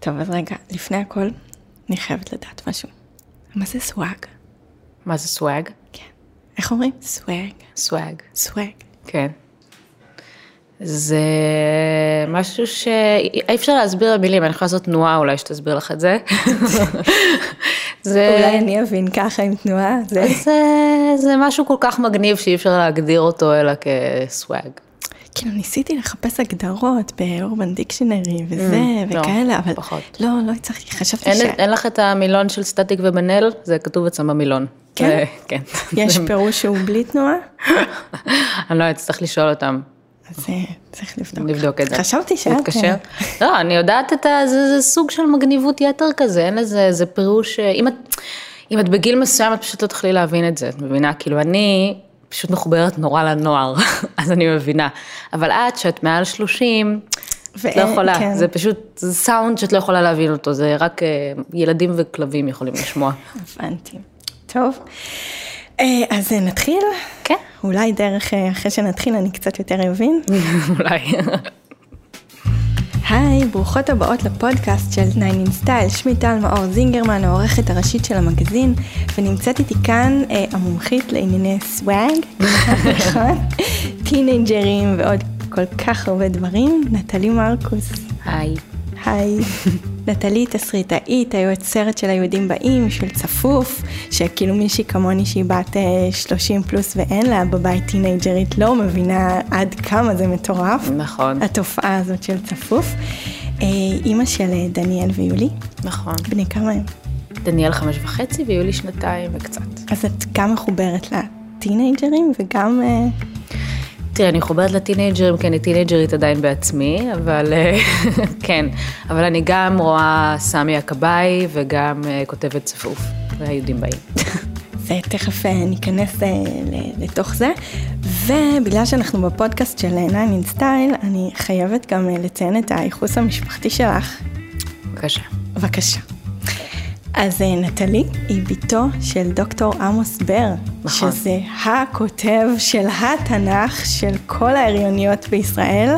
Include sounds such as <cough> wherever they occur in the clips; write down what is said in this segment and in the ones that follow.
טוב, אז רגע, לפני הכל, אני חייבת לדעת משהו. מה זה סוואג? מה זה סוואג? כן. איך אומרים? סוואג. סוואג. סוואג. כן. זה משהו שאי אפשר להסביר במילים, אני יכולה לעשות תנועה אולי שתסביר לך את זה. <laughs> זה... אולי אני אבין ככה עם תנועה. זה... זה, זה משהו כל כך מגניב שאי אפשר להגדיר אותו אלא כסוואג. כאילו ניסיתי לחפש הגדרות באורבן דיקשנרי וזה mm, לא, וכאלה, אבל פחות. לא, לא הצלחתי, חשבתי אין, ש... אין לך את המילון של סטטיק ובן-אל? זה כתוב אצלם במילון. כן? כן. יש <laughs> פירוש שהוא בלי תנועה? אני לא יודעת, צריך לשאול אותם. אז אה, צריך לבדוק. לבדוק את זה. חשבתי שאת... להתקשר. לא, אני יודעת את ה... זה, זה סוג של מגניבות יתר כזה, אין לזה, זה פירוש... אם את, אם את בגיל מסוים, את פשוט לא תוכלי להבין את זה, את מבינה? כאילו, אני פשוט מחוברת נורא לנוער, <laughs> אז אני מבינה. אבל את, שאת מעל 30, את לא יכולה, כן. זה פשוט, זה סאונד שאת לא יכולה להבין אותו, זה רק אה, ילדים וכלבים יכולים לשמוע. הבנתי. טוב. אה, אז נתחיל? כן. אולי דרך, אה, אחרי שנתחיל אני קצת יותר אבין. <laughs> אולי. היי, ברוכות הבאות לפודקאסט של 9 in Style, שמי טל מאור זינגרמן, העורכת הראשית של המגזין, ונמצאת איתי כאן אה, המומחית לענייני swag, נכון? <laughs> טינאייג'רים ועוד כל כך הרבה דברים, נטלי מרקוס. היי. היי. <laughs> נטלי תסריטאית, היוצרת של היהודים באים, של צפוף, שכאילו מישהי כמוני שהיא בת 30 אה, פלוס ואין לה בבית טינאייג'רית, לא מבינה עד כמה זה מטורף. נכון. התופעה הזאת של צפוף. אה, אימא של אה, דניאל ויולי. נכון. בני כמה הם? דניאל חמש וחצי ויולי שנתיים וקצת. אז את גם מחוברת לטינג'רים וגם... תראה, אני מחוברת לטינג'רים, כי אני טינג'רית עדיין בעצמי, אבל <laughs> כן, אבל אני גם רואה סמי הכבאי וגם uh, כותבת צפוף, והיהודים באים. <laughs> ותכף אה, ניכנס לתוך זה, ובגלל שאנחנו בפודקאסט של 9 in Style, אני חייבת גם לציין את הייחוס המשפחתי שלך. בבקשה. בבקשה. אז אה, נטלי היא בתו של דוקטור עמוס בר, נכון. שזה הכותב של התנ"ך של כל ההריוניות בישראל,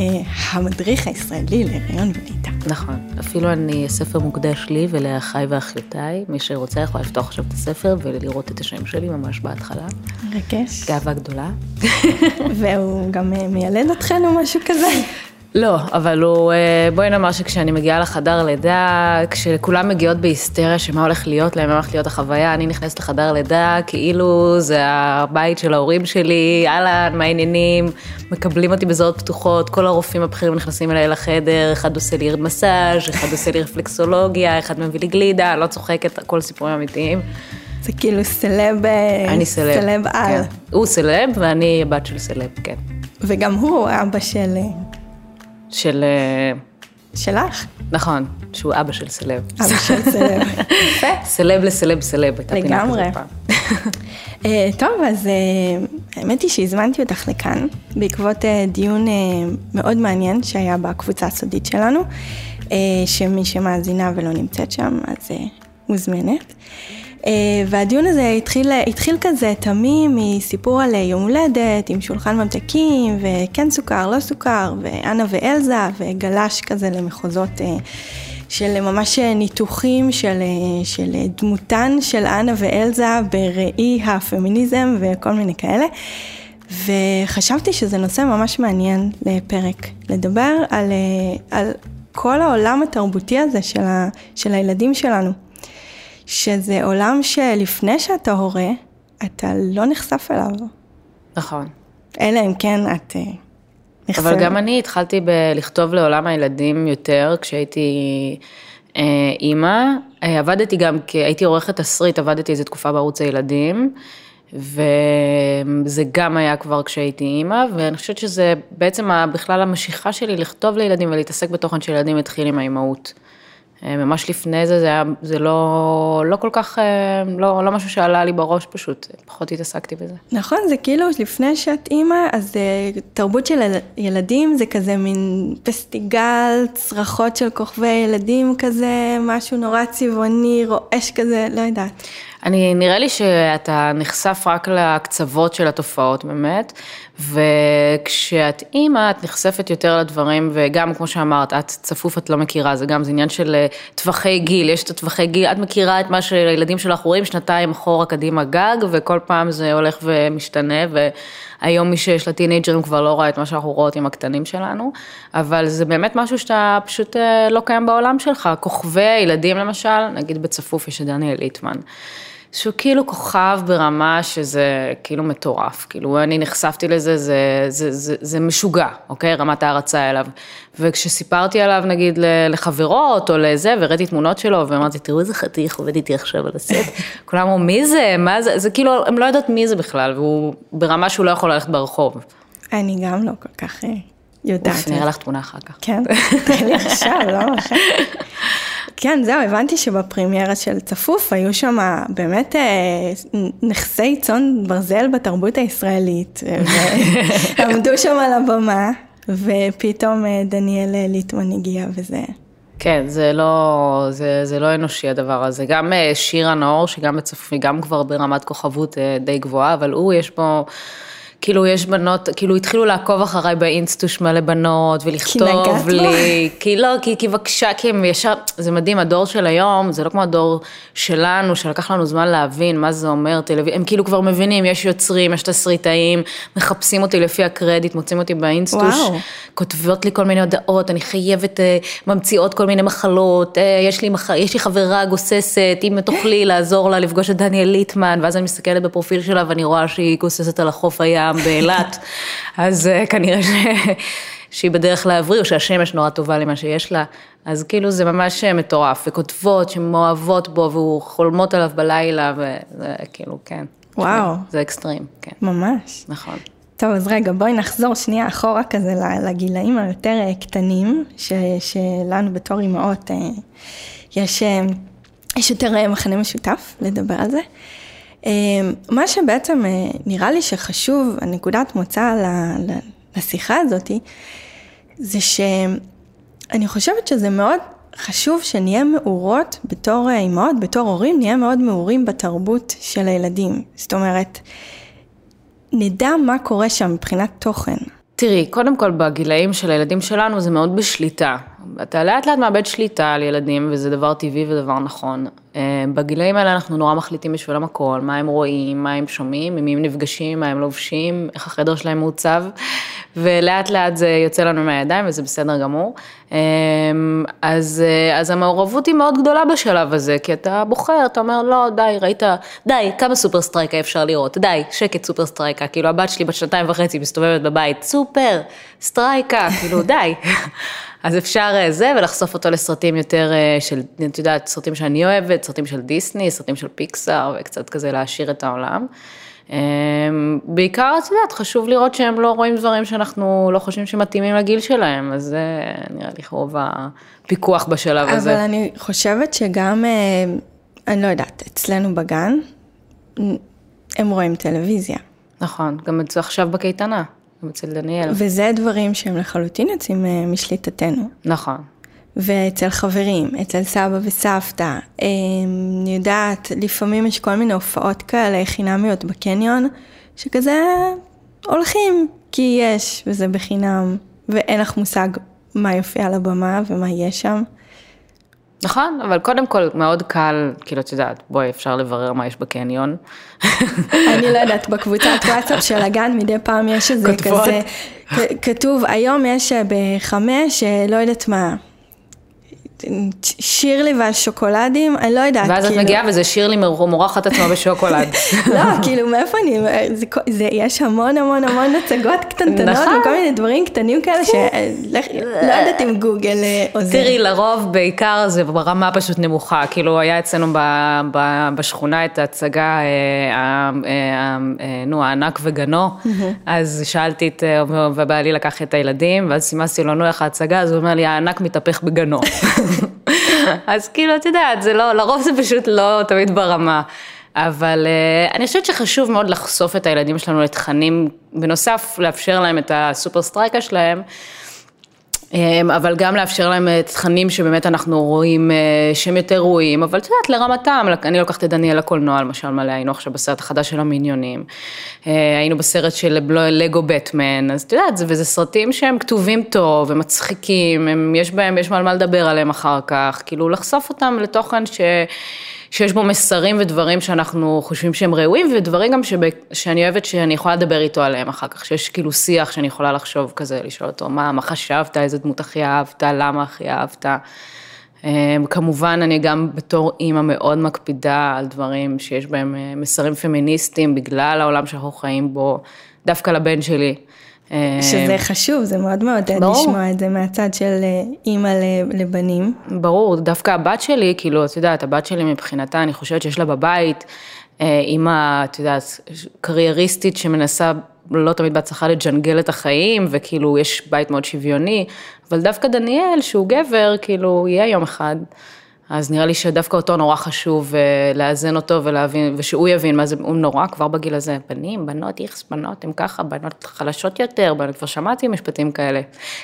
אה, המדריך הישראלי להריון ולידה. נכון, אפילו אני, ספר מוקדש לי ולאחיי ואחיותיי, מי שרוצה יכול לפתוח עכשיו את הספר ולראות את השם שלי ממש בהתחלה. מרגש. גאווה גדולה. והוא גם אה, מיילד אתכן או משהו כזה? <laughs> לא, אבל הוא, אה, בואי נאמר שכשאני מגיעה לחדר לידה, כשכולם מגיעות בהיסטריה שמה הולך להיות להם, מה הולך להיות החוויה, אני נכנסת לחדר לידה, כאילו זה הבית של ההורים שלי, אהלן, מה העניינים, מקבלים אותי בזרועות פתוחות, כל הרופאים הבכירים נכנסים אליי לחדר, אחד עושה לי מסאז', אחד עושה לי רפלקסולוגיה, אחד מביא לי גלידה, לא צוחקת, הכל סיפורים אמיתיים. זה כאילו סלב, אני סלב, סלב על. כן. הוא סלב ואני הבת של סלב, כן. וגם הוא אבא של... של... אה, שלך. נכון, שהוא אבא של סלב. אבא של סלב. <laughs> יפה. סלב לסלב סלב, הייתה פינה כזאת פעם. <laughs> אה, טוב, אז אה, האמת היא שהזמנתי אותך לכאן, בעקבות דיון מאוד מעניין שהיה בקבוצה הסודית שלנו, שמי שמאזינה ולא נמצאת שם, אז מוזמנת. אה, והדיון הזה התחיל, התחיל כזה תמים מסיפור על יום הולדת עם שולחן ממתקים וכן סוכר, לא סוכר, ואנה ואלזה, וגלש כזה למחוזות אה, של ממש ניתוחים של, אה, של דמותן של אנה ואלזה בראי הפמיניזם וכל מיני כאלה. וחשבתי שזה נושא ממש מעניין לפרק, לדבר על, על כל העולם התרבותי הזה של, ה, של הילדים שלנו. שזה עולם שלפני שאתה הורה, אתה לא נחשף אליו. נכון. אלא אם כן את אה, נחשפת. אבל גם אני התחלתי לכתוב לעולם הילדים יותר כשהייתי אה, אימא. אה, עבדתי גם, הייתי עורכת תסריט, עבדתי איזה תקופה בערוץ הילדים. וזה גם היה כבר כשהייתי אימא, ואני חושבת שזה בעצם בכלל המשיכה שלי לכתוב לילדים ולהתעסק בתוכן של ילדים התחיל עם האימהות. אה, ממש לפני זה, זה היה, זה לא, לא כל כך, אה, לא, לא משהו שעלה לי בראש פשוט, פחות התעסקתי בזה. נכון, זה כאילו לפני שאת אימא, אז אה, תרבות של ילדים זה כזה מין פסטיגל, צרחות של כוכבי ילדים כזה, משהו נורא צבעוני, רועש כזה, לא יודעת. אני, נראה לי שאתה נחשף רק לקצוות של התופעות באמת, וכשאת אימא, את נחשפת יותר לדברים, וגם כמו שאמרת, את צפוף, את לא מכירה, זה גם, זה עניין של אה, טווחי גיל, יש את הטווחי גיל, את מכירה את מה שהילדים שלך רואים שנתיים אחורה קדימה גג, וכל פעם זה הולך ומשתנה, והיום מי שיש לה טינג'רים כבר לא רואה את מה שאנחנו רואות עם הקטנים שלנו, אבל זה באמת משהו שאתה פשוט אה, לא קיים בעולם שלך, כוכבי הילדים למשל, נגיד בצפוף יש את דניאל ליטמן. שהוא כאילו כוכב ברמה שזה כאילו מטורף, כאילו אני נחשפתי לזה, זה, זה, זה, זה משוגע, אוקיי? רמת ההערצה אליו. וכשסיפרתי עליו נגיד לחברות או לזה, והראיתי תמונות שלו, ואמרתי, תראו איזה חתיך עובד איתי עכשיו על הסט, <laughs> כולם אמרו, מי זה? מה זה? זה כאילו, הם לא יודעות מי זה בכלל, והוא ברמה שהוא לא יכול ללכת ברחוב. אני גם לא כל כך אה, יודעת. אני אראה לך תמונה אחר כך. כן, תן לי עכשיו, לא <laughs> אחר. כן, זהו, הבנתי שבפרימיירה של צפוף היו שם באמת אה, נכסי צאן ברזל בתרבות הישראלית, ועמדו <laughs> שם על הבמה, ופתאום אה, דניאל אה, ליטמן הגיע וזה... כן, זה לא, זה, זה לא אנושי הדבר הזה. גם שירה נאור, שגם בצפוף, היא גם כבר ברמת כוכבות די גבוהה, אבל הוא, יש פה... כאילו יש בנות, כאילו התחילו לעקוב אחריי באינסטוש מלא בנות, ולכתוב לי, כי לא, כי, כי בבקשה, כי הם ישר, זה מדהים, הדור של היום, זה לא כמו הדור שלנו, שלקח לנו זמן להבין מה זה אומר טלוויזיה, הם כאילו כבר מבינים, יש יוצרים, יש תסריטאים, מחפשים אותי לפי הקרדיט, מוצאים אותי באינסטוש, וואו. כותבות לי כל מיני הודעות, אני חייבת, אה, ממציאות כל מיני מחלות, אה, יש לי, מח... יש לי חברה גוססת, אם תוכלי לעזור לה לפגוש את דניאל ליטמן, ואז אני מסתכלת בפרופיל שלה ואני רואה שהיא גוססת על החוף הים. פעם באילת, אז uh, כנראה ש... שהיא בדרך להבריא, או שהשמש נורא טובה למה שיש לה, אז כאילו זה ממש אה, מטורף, וכותבות שמאוהבות בו, והוא חולמות עליו בלילה, וזה כאילו, כן. וואו. זה אקסטרים, כן. ממש. נכון. טוב, אז רגע, בואי נחזור שנייה אחורה כזה לגילאים היותר אה, קטנים, ש, שלנו בתור אימהות יש, יש יותר מחנה משותף לדבר על זה. אמ, מה שבעצם אה, נראה לי שחשוב, הנקודת מוצא לשיחה הזאת, זה שאני חושבת שזה מאוד חשוב שנהיה מעורות בתור אה, אימהות, בתור הורים, נהיה מאוד מעורים בתרבות של הילדים. זאת אומרת, נדע מה קורה שם מבחינת תוכן. תראי, קודם כל בגילאים של הילדים שלנו זה מאוד בשליטה. אתה לאט לאט מאבד שליטה על ילדים, וזה דבר טבעי ודבר נכון. אה, בגילאים האלה אנחנו נורא מחליטים בשבילם הכל, מה הם רואים, מה הם שומעים, עם מי הם נפגשים, מה הם לובשים, איך החדר שלהם מעוצב, ולאט לאט זה יוצא לנו מהידיים וזה בסדר גמור. אה, אז, אה, אז המעורבות היא מאוד גדולה בשלב הזה, כי אתה בוחר, אתה אומר, לא, די, ראית, די, כמה סופר סטרייקה אפשר לראות, די, שקט סופר סטרייקה, כאילו הבת שלי בת שנתיים וחצי מסתובבת בבית, סופר, סטרייקה, <laughs> כאילו די. אז אפשר אה, זה, ולחשוף אותו לסרטים יותר אה, של, את יודעת, סרטים שאני אוהבת, סרטים של דיסני, סרטים של פיקסאר, וקצת כזה להעשיר את העולם. אה, בעיקר, את יודעת, חשוב לראות שהם לא רואים דברים שאנחנו לא חושבים שמתאימים לגיל שלהם, אז זה נראה לי רוב הפיקוח בשלב אבל הזה. אבל אני חושבת שגם, אני לא יודעת, אצלנו בגן, הם רואים טלוויזיה. נכון, גם עכשיו בקייטנה. אצל דניאל. וזה דברים שהם לחלוטין יוצאים אה, משליטתנו. נכון. ואצל חברים, אצל סבא וסבתא, אה, אני יודעת, לפעמים יש כל מיני הופעות כאלה חינמיות בקניון, שכזה הולכים כי יש, וזה בחינם, ואין לך מושג מה יופיע על הבמה ומה יש שם. נכון, אבל קודם כל מאוד קל, כאילו את יודעת, בואי אפשר לברר מה יש בקניון. אני לא יודעת, בקבוצת וואטסאפ של הגן מדי פעם יש איזה כזה, כתוב היום יש אה, בחמש, אה, לא יודעת מה. שירלי והשוקולדים, אני לא יודעת, ואז כאילו... את מגיעה וזה שירלי מורחת עצמה בשוקולד. <laughs> לא, כאילו מאיפה אני, זה, זה, יש המון המון המון הצגות קטנטנות, נכון. וכל מיני דברים קטנים כאלה, שלא יודעת אם גוגל אה, עוזר. תראי, לרוב בעיקר זה ברמה פשוט נמוכה, כאילו היה אצלנו ב, ב, בשכונה את ההצגה, אה, אה, נו, הענק וגנו, אז שאלתי את, ובעלי לקח את הילדים, ואז סימסתי לו, נו, איך ההצגה, אז הוא אומר לי, הענק מתהפך בגנו. <laughs> אז כאילו, את יודעת, זה לא, לרוב זה פשוט לא תמיד ברמה. אבל uh, אני חושבת שחשוב מאוד לחשוף את הילדים שלנו לתכנים, בנוסף לאפשר להם את הסופר סטרייקה שלהם, אבל גם לאפשר להם אה, תכנים שבאמת אנחנו רואים אה, שהם יותר ראויים, אבל את יודעת, לרמתם, אני לוקחת את דניאל לקולנוע, למשל מלא, היינו עכשיו בסרט החדש של המיניונים, אה, היינו בסרט של לגו בטמן, אז את יודעת, וזה סרטים שהם כתובים טוב, הם מצחיקים, הם, יש בהם, יש על מה לדבר עליהם אחר כך, כאילו לחשוף אותם לתוכן ש... שיש בו מסרים ודברים שאנחנו חושבים שהם ראויים, ודברים גם שב, שאני אוהבת שאני יכולה לדבר איתו עליהם אחר כך, שיש כאילו שיח שאני יכולה לחשוב כזה, לשאול אותו, מה, מה חשבת, איזה דמות הכי אהבת, למה הכי אהבת. אמ, כמובן, אני גם בתור אימא מאוד מקפידה על דברים שיש בהם אה, מסרים פמיניסטיים, בגלל העולם שאנחנו חיים בו, דווקא לבן שלי. שזה חשוב, זה מאוד מאוד ברור. לשמוע את זה מהצד של אה, אימא לבנים. ברור, דווקא הבת שלי, כאילו, את יודעת, הבת שלי מבחינתה, אני חושבת שיש לה בבית אה, אימא, את יודעת, קרייריסטית שמנסה לא תמיד בהצלחה לג'נגל את החיים, וכאילו יש בית מאוד שוויוני, אבל דווקא דניאל, שהוא גבר, כאילו, יהיה יום אחד. אז נראה לי שדווקא אותו נורא חשוב אה, לאזן אותו ולהבין, ושהוא יבין מה זה, הוא נורא כבר בגיל הזה, בנים, בנות, איכס, בנות, הם ככה, בנות חלשות יותר, בנות, כבר שמעתי משפטים כאלה.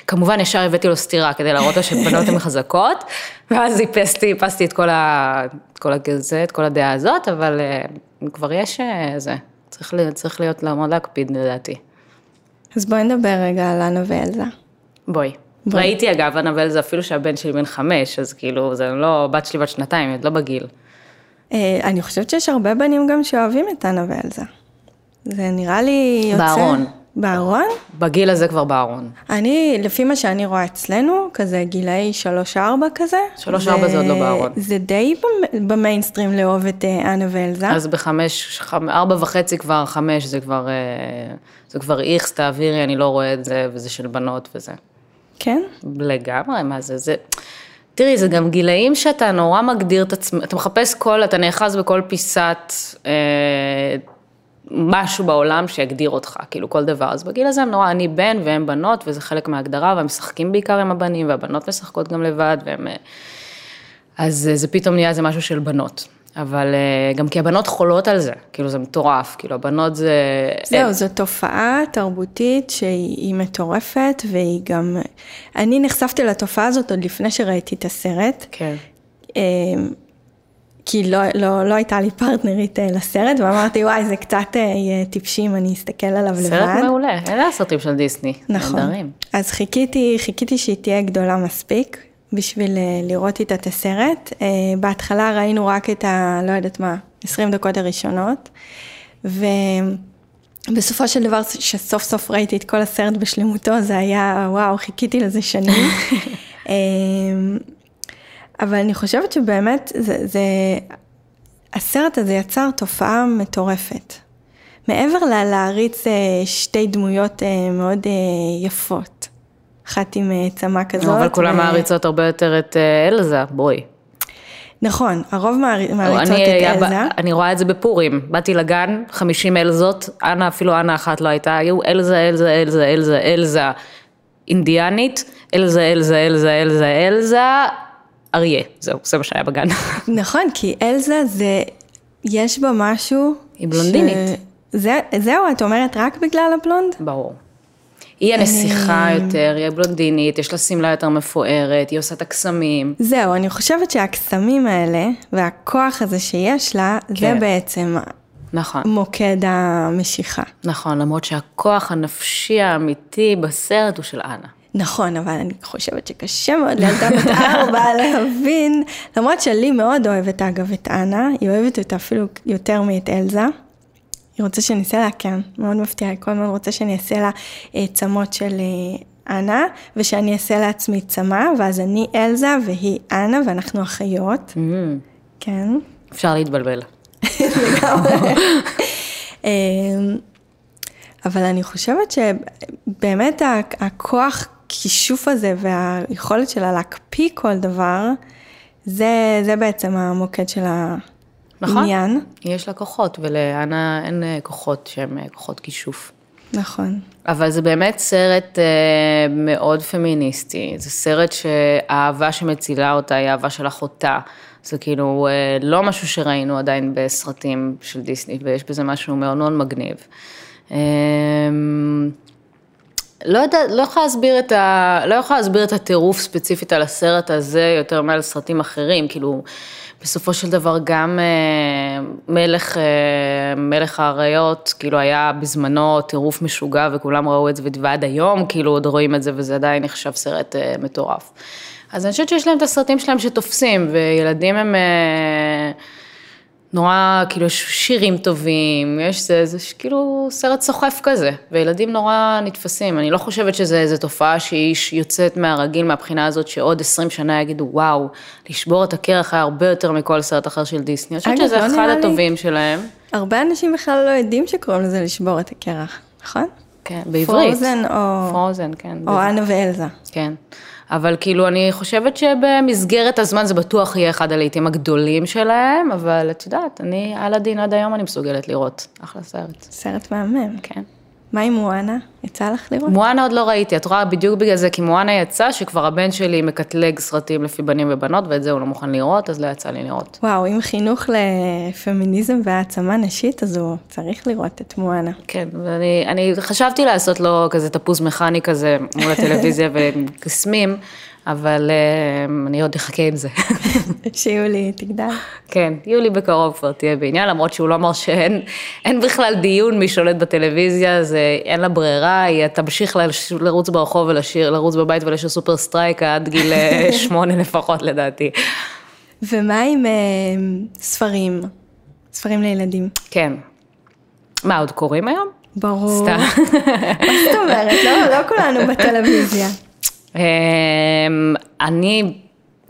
כמובן, ישר הבאתי לו סטירה כדי להראות לו שבנות הן חזקות, <laughs> ואז איפסתי, איפסתי את כל ה... את כל הגזה, את כל הדעה הזאת, אבל אה, כבר יש אה, צריך, צריך להיות, מאוד להקפיד לדעתי. אז בואי נדבר רגע על אנה ואלזה. בואי. ראיתי אגב, אנבל זה אפילו שהבן שלי בן חמש, אז כאילו, זה לא, בת שלי בת שנתיים, עוד לא בגיל. אה, אני חושבת שיש הרבה בנים גם שאוהבים את אנה ואלזה. זה נראה לי יוצא... בארון. בארון? בגיל הזה כבר בארון. אני, לפי מה שאני רואה אצלנו, כזה גילאי 3-4 כזה. 3-4 זה עוד לא בארון. זה די במיינסטרים לאהוב את אה, אנה ואלזה. אז בחמש, ארבע וחצי כבר, חמש, זה כבר, אה, זה כבר איכס, תעבירי, אני לא רואה את זה, וזה של בנות וזה. כן? לגמרי, מה זה, זה... תראי, זה גם גילאים שאתה נורא מגדיר את עצמך, אתה מחפש כל, אתה נאחז בכל פיסת אה, משהו בעולם שיגדיר אותך, כאילו כל דבר. אז בגיל הזה הם נורא, אני בן והם בנות, וזה חלק מההגדרה, והם משחקים בעיקר עם הבנים, והבנות משחקות גם לבד, והם... אה, אז זה פתאום נהיה איזה משהו של בנות. אבל אה, גם כי הבנות חולות על זה, כאילו זה מטורף, כאילו הבנות זה... זהו, זו תופעה תרבותית שהיא מטורפת, והיא גם... אני נחשפתי לתופעה הזאת עוד לפני שראיתי את הסרט. כן. אה, כי לא, לא, לא הייתה לי פרטנרית אה, לסרט, ואמרתי, וואי, זה קצת יהיה טיפשי אם אני אסתכל עליו סרט לבד. סרט מעולה, אלה הסרטים של דיסני. נכון. נדרים. אז חיכיתי, חיכיתי שהיא תהיה גדולה מספיק, בשביל אה, לראות איתה את הסרט. אה, בהתחלה ראינו רק את ה... לא יודעת מה, 20 דקות הראשונות, ובסופו של דבר, שסוף סוף ראיתי את כל הסרט בשלמותו, זה היה, וואו, חיכיתי לזה שנים. <laughs> אה, אבל אני חושבת שבאמת, זה, זה, הסרט הזה יצר תופעה מטורפת. מעבר ללהריץ שתי דמויות מאוד יפות. אחת עם אה, צמא כזאת. אבל כולם מעריצות הרבה יותר את אה, אלזה, בואי. נכון, הרוב מעריצות את אלזה. אני רואה את זה בפורים, באתי לגן, 50 אלזות, אנה, אפילו אנה אחת לא הייתה, היו אלזה, אלזה, אלזה, אלזה, אלזה אינדיאנית, אלזה, אלזה, אלזה, אלזה, אלזה, אריה, זהו, זה מה שהיה בגן. <laughs> נכון, כי אלזה זה, יש בה משהו... היא בלונדינית. זה, זהו, את אומרת רק בגלל הבלונד? ברור. היא הנסיכה יותר, היא הבלונדינית, יש לה שמלה יותר מפוארת, היא עושה את הקסמים. זהו, אני חושבת שהקסמים האלה, והכוח הזה שיש לה, כן. זה בעצם נכון. מוקד המשיכה. נכון, למרות שהכוח הנפשי האמיתי בסרט הוא של אנה. נכון, אבל אני חושבת שקשה מאוד לילדה בת ארבע <laughs> להבין, למרות שלי מאוד אוהבת אגב את אנה, היא אוהבת אותה אפילו יותר מאת אלזה. היא רוצה שאני אעשה לה, כן, מאוד מפתיעה, היא כל הזמן רוצה שאני אעשה לה אה, צמות של אה, אנה, ושאני אעשה לעצמי צמא, ואז אני אלזה והיא אנה, ואנחנו אחיות. Mm. כן. אפשר להתבלבל. <laughs> אמ, אבל אני חושבת שבאמת הכוח כישוף הזה והיכולת שלה להקפיא כל דבר, זה, זה בעצם המוקד של ה... נכון, עניין. יש לה כוחות, ולאנה אין אה, כוחות שהם אה, כוחות כישוף. נכון. אבל זה באמת סרט אה, מאוד פמיניסטי, זה סרט שהאהבה שמצילה אותה היא אהבה של אחותה. זה כאילו לא משהו שראינו עדיין בסרטים של דיסני, ויש בזה משהו מאוד מאוד מגניב. לא יודעת, לא יכולה להסביר את ה... לא יכולה להסביר את הטירוף ספציפית על הסרט הזה יותר מעל סרטים אחרים, כאילו, בסופו של דבר גם אה, מלך, אה, מלך האריות, כאילו היה בזמנו טירוף משוגע וכולם ראו את זה ועד היום, כאילו עוד רואים את זה וזה עדיין נחשב סרט אה, מטורף. אז אני חושבת שיש להם את הסרטים שלהם שתופסים, וילדים הם... נורא, כאילו, יש שירים טובים, יש זה, זה כאילו סרט סוחף כזה, וילדים נורא נתפסים. אני לא חושבת שזה איזו תופעה שהיא יוצאת מהרגיל מהבחינה הזאת, שעוד 20 שנה יגידו, וואו, לשבור את הקרח היה הרבה יותר מכל סרט אחר של דיסני. אני חושבת שזה לא אחד הטובים לי. שלהם. הרבה אנשים בכלל לא יודעים שקוראים לזה לשבור את הקרח, נכון? כן, בעברית. פרוזן או... פרוזן, כן. או אנה ואלזה. כן. אבל כאילו, אני חושבת שבמסגרת הזמן זה בטוח יהיה אחד הלעיתים הגדולים שלהם, אבל את יודעת, אני, על הדין עד היום אני מסוגלת לראות. אחלה סרט. סרט מהמם. כן. מה עם מואנה? יצא לך לראות? מואנה עוד לא ראיתי, את רואה בדיוק בגלל זה, כי מואנה יצא שכבר הבן שלי מקטלג סרטים לפי בנים ובנות, ואת זה הוא לא מוכן לראות, אז לא יצא לי לראות. וואו, אם חינוך לפמיניזם והעצמה נשית, אז הוא צריך לראות את מואנה. כן, ואני חשבתי לעשות לו כזה תפוז מכני כזה מול הטלוויזיה <laughs> וקסמים. אבל אה, אני עוד אחכה עם זה. <laughs> שיולי תגדל. כן, יולי בקרוב כבר תהיה בעניין, למרות שהוא לא אמר שאין בכלל דיון מי שולט בטלוויזיה, אז אין לה ברירה, היא תמשיך לרוץ ברחוב ולשיר, לרוץ בבית ולשיר סופר סטרייק עד גיל אה, <laughs> שמונה לפחות לדעתי. ומה עם ספרים? ספרים לילדים. כן. מה, עוד קוראים היום? ברור. סתם. מה זאת אומרת? לא, לא כולנו בטלוויזיה. אמ, אני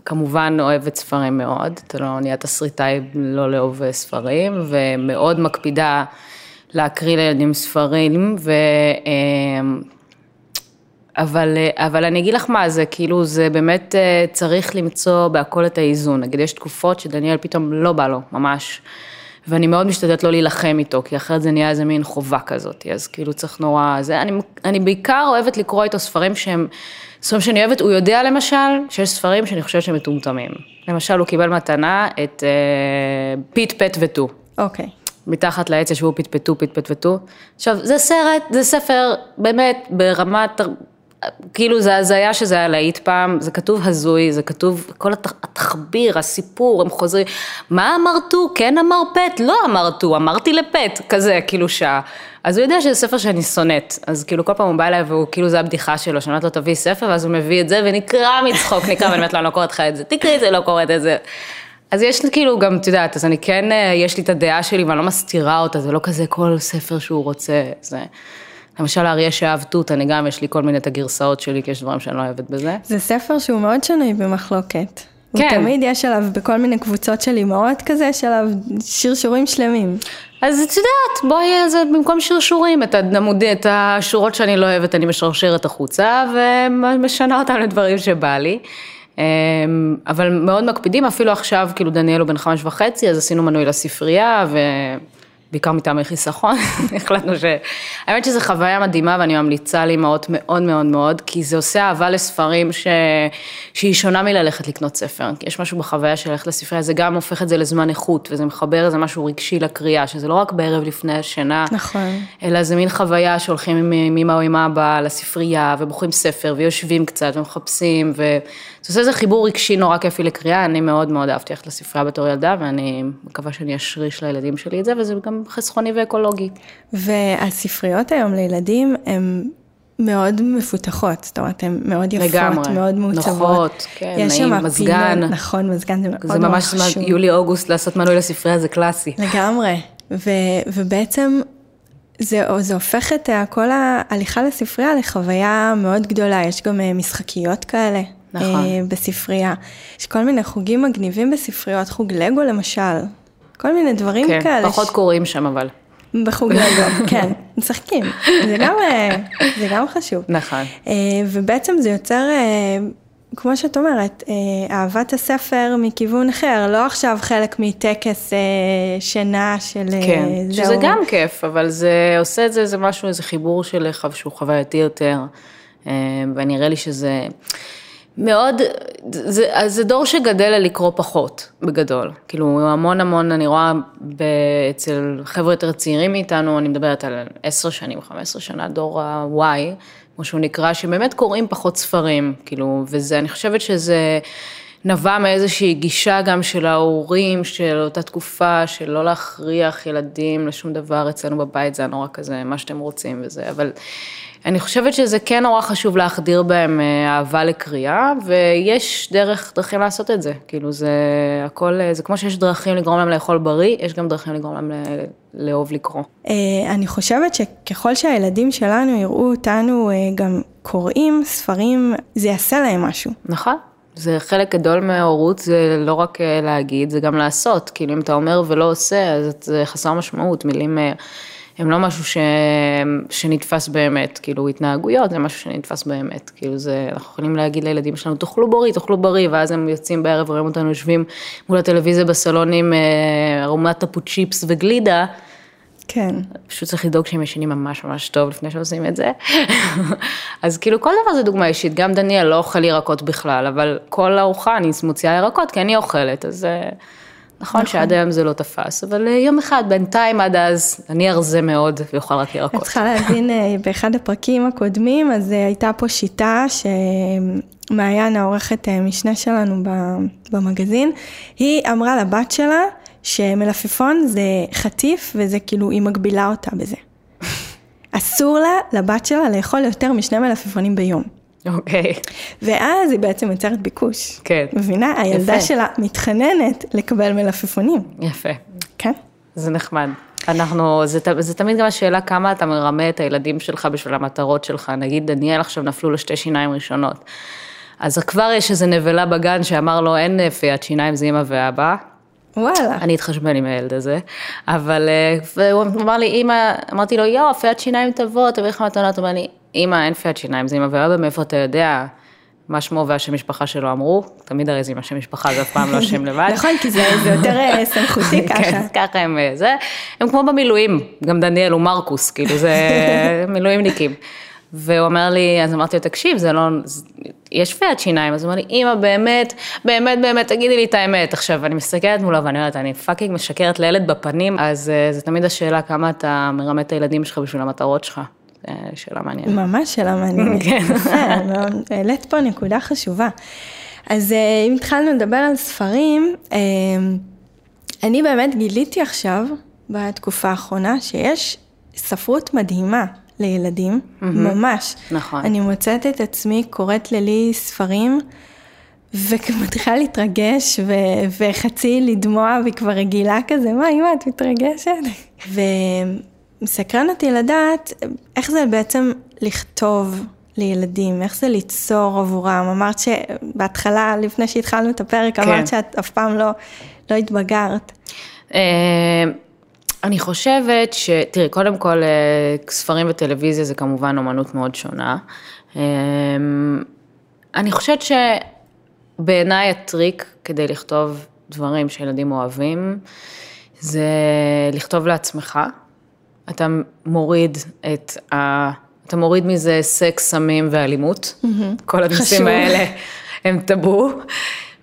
כמובן אוהבת ספרים מאוד, אתה לא נהיה תסריטאי לא לאהוב ספרים, ומאוד מקפידה להקריא לילדים ספרים, ו... אמ, אבל, אבל אני אגיד לך מה, זה כאילו, זה באמת אה, צריך למצוא בהכל את האיזון. נגיד, יש תקופות שדניאל פתאום לא בא לו, ממש. ואני מאוד משתדלת לא להילחם איתו, כי אחרת זה נהיה איזה מין חובה כזאת, אז כאילו צריך נורא, זה, אני, אני בעיקר אוהבת לקרוא איתו ספרים שהם, ספרים שאני אוהבת, הוא יודע למשל שיש ספרים שאני חושבת שהם מטומטמים. למשל, הוא קיבל מתנה את אה, פיט, פט וטו. אוקיי. מתחת לעץ ישבו פטפטו, פטפטו. עכשיו, זה סרט, זה ספר באמת ברמת כאילו זה הזיה שזה היה להיט פעם, זה כתוב הזוי, זה כתוב, כל התחביר, הסיפור, הם חוזרים, מה אמרתו? כן אמר פט? לא אמרתו, אמרתי לפט, כזה, כאילו שעה. אז הוא יודע שזה ספר שאני שונאת, אז כאילו כל פעם הוא בא אליי והוא, כאילו זה הבדיחה שלו, שאני אומרת לו תביא ספר, ואז הוא מביא את זה ונקרע מצחוק, נקרע, ואני אומרת לו, אני לא קוראת לך את זה, תקראי את זה, לא קוראת את זה. אז יש לי כאילו גם, את יודעת, אז אני כן, אה, יש לי את הדעה שלי ואני לא מסתירה אותה, זה לא כזה כל ספר שהוא רוצה, זה... למשל האריה שאהב תות, אני גם, יש לי כל מיני את הגרסאות שלי, כי יש דברים שאני לא אוהבת בזה. זה ספר שהוא מאוד שנוי במחלוקת. כן. הוא תמיד יש עליו בכל מיני קבוצות של אימהות כזה, יש עליו שרשורים שלמים. אז את יודעת, בואי, זה במקום שרשורים, את, הדמוד, את השורות שאני לא אוהבת, אני משרשרת החוצה, ומשנה אותן לדברים שבא לי. אמ, אבל מאוד מקפידים, אפילו עכשיו, כאילו דניאל הוא בן חמש וחצי, אז עשינו מנוי לספרייה, ו... בעיקר מטעמי חיסכון, <laughs> החלטנו ש... האמת שזו חוויה מדהימה ואני ממליצה לאמהות מאוד מאוד מאוד, כי זה עושה אהבה לספרים ש... שהיא שונה מללכת לקנות ספר. יש משהו בחוויה של ללכת לספרייה, זה גם הופך את זה לזמן איכות, וזה מחבר איזה משהו רגשי לקריאה, שזה לא רק בערב לפני השינה, נכון. אלא זה מין חוויה שהולכים עם אמא או עם אבא לספרייה, ובוחרים ספר, ויושבים קצת, ומחפשים, וזה עושה איזה חיבור רגשי נורא כיפי לקריאה, אני מאוד מאוד אהבתי ללכת לספרייה בתור ילדה, ואני מקווה שאני אשריש לילדים שלי את זה, וזה גם חסכוני ואקולוגי. והספריות היום לילדים הן מאוד מפותחות, זאת אומרת, הן מאוד יפות, לגמרי, מאוד מעוצבות. נוחות, כן, נעים, מזגן. פינות, נכון, מזגן זה מאוד זה ממש חשוב. יולי-אוגוסט לעשות מנוי לספרייה זה קלאסי. לגמרי, ו, ובעצם זה, זה הופך את כל ההליכה לספרייה לחוויה מאוד גדולה, יש גם אה, משחקיות כאלה. נכון. אה, בספרייה. יש כל מיני חוגים מגניבים בספריות, חוג לגו למשל, כל מיני דברים כן, כאלה. כן, פחות ש... קוראים שם אבל. בחוג לגו, <laughs> כן, משחקים, זה גם, אה, זה גם חשוב. נכון. אה, ובעצם זה יוצר, אה, כמו שאת אומרת, אהבת הספר מכיוון אחר, לא עכשיו חלק מטקס שינה של כן, זהו. שזה גם כיף, אבל זה עושה את זה, זה משהו, איזה חיבור של שהוא חווייתי יותר, ונראה לי שזה... מאוד, זה, זה דור שגדל לקרוא פחות, בגדול. כאילו, המון המון, אני רואה אצל חבר'ה יותר צעירים מאיתנו, אני מדברת על עשר שנים, חמש עשרה שנה, דור ה-Y, כמו שהוא נקרא, שבאמת קוראים פחות ספרים, כאילו, וזה, אני חושבת שזה נבע מאיזושהי גישה גם של ההורים של אותה תקופה, של לא להכריח ילדים לשום דבר, אצלנו בבית זה היה נורא כזה, מה שאתם רוצים וזה, אבל אני חושבת שזה כן נורא חשוב להחדיר בהם אה, אהבה לקריאה, ויש דרך, דרכים לעשות את זה, כאילו זה הכל, אה, זה כמו שיש דרכים לגרום להם לאכול בריא, יש גם דרכים לגרום להם לאהוב לקרוא. אה, אני חושבת שככל שהילדים שלנו יראו אותנו גם קוראים ספרים, זה יעשה להם משהו. נכון. זה חלק גדול מההורות, זה לא רק להגיד, זה גם לעשות. כאילו, אם אתה אומר ולא עושה, אז זה חסר משמעות. מילים הם לא משהו ש... שנתפס באמת, כאילו התנהגויות זה משהו שנתפס באמת, כאילו זה, אנחנו יכולים להגיד לילדים שלנו, תאכלו בריא, תאכלו בריא, ואז הם יוצאים בערב ורואים אותנו יושבים מול הטלוויזיה בסלון עם ארומת אה, טפו צ'יפס וגלידה. כן. פשוט צריך לדאוג שהם ישנים ממש ממש טוב לפני שעושים את זה. <laughs> אז כאילו כל דבר זה דוגמה אישית, גם דניאל לא אוכל ירקות בכלל, אבל כל ארוחה אני מוציאה ירקות כי אני אוכלת, אז... נכון, נכון שעד היום זה לא תפס, אבל אה, יום אחד, בינתיים עד אז, אני ארזה מאוד ואוכל רק ירקות. את צריכה להבין, אה, באחד הפרקים הקודמים, אז אה, הייתה פה שיטה שמעיין, העורכת משנה שלנו במגזין, היא אמרה לבת שלה שמלפפון זה חטיף וזה כאילו, היא מגבילה אותה בזה. <laughs> אסור לה, לבת שלה, לאכול יותר משני מלפפונים ביום. אוקיי. Okay. ואז היא בעצם יוצרת ביקוש. כן. מבינה? הילדה יפה. שלה מתחננת לקבל מלפפונים. יפה. כן. זה נחמד. אנחנו, זה, זה תמיד גם השאלה כמה אתה מרמה את הילדים שלך בשביל המטרות שלך. נגיד, דניאל עכשיו נפלו לו שתי שיניים ראשונות. אז כבר יש איזה נבלה בגן שאמר לו, אין פיית שיניים, זה אמא ואבא. וואלה. אני אתחשבן עם הילד הזה, אבל אה, הוא אמר לי, אמא, אמרתי לו, יואו, פיית שיניים תבוא, תביא לך מתנות, הוא אמר לי, אמא, אין פיית שיניים, זה אמא ואבא, מאיפה אתה יודע? מה שמו והשם משפחה שלו אמרו, תמיד הרי זה עם השם משפחה, זה אף פעם לא השם לבד. נכון, כי זה יותר אה, <laughs> סמכותי ככה. כן, ככה הם אה, זה, הם כמו במילואים, גם דניאל הוא מרקוס, כאילו זה <laughs> מילואימניקים. והוא אומר לי, אז אמרתי לו, תקשיב, זה לא, יש פיית שיניים, אז הוא אומר לי, אמא, באמת, באמת, באמת, תגידי לי את האמת. עכשיו, אני מסתכלת מולו ואני אומרת, אני fucking משקרת לילד בפנים, אז אה, זה תמיד השאלה כמה אתה מרמה את הילדים שלך בשביל המטרות שלך. שאלה מעניינת. ממש שאלה מעניינת. כן. העלית פה נקודה חשובה. אז אה, אם התחלנו לדבר על ספרים, אה, אני באמת גיליתי עכשיו, בתקופה האחרונה, שיש ספרות מדהימה לילדים, ממש. נכון. אני מוצאת את עצמי קוראת ללי ספרים, ומתחילה להתרגש, ו- וחצי לדמוע, והיא כבר רגילה כזה, מה, אמא, את מתרגשת? <laughs> מסקרן אותי לדעת איך זה בעצם לכתוב לילדים, איך זה ליצור עבורם. אמרת שבהתחלה, לפני שהתחלנו את הפרק, כן. אמרת שאת אף פעם לא, לא התבגרת. אה, אני חושבת ש... תראי, קודם כל, אה, ספרים וטלוויזיה זה כמובן אומנות מאוד שונה. אה, אני חושבת שבעיניי הטריק כדי לכתוב דברים שילדים אוהבים, זה לכתוב לעצמך. אתה מוריד את ה... אתה מוריד מזה סקס, סמים ואלימות. Mm-hmm. כל הנושאים האלה הם טאבו.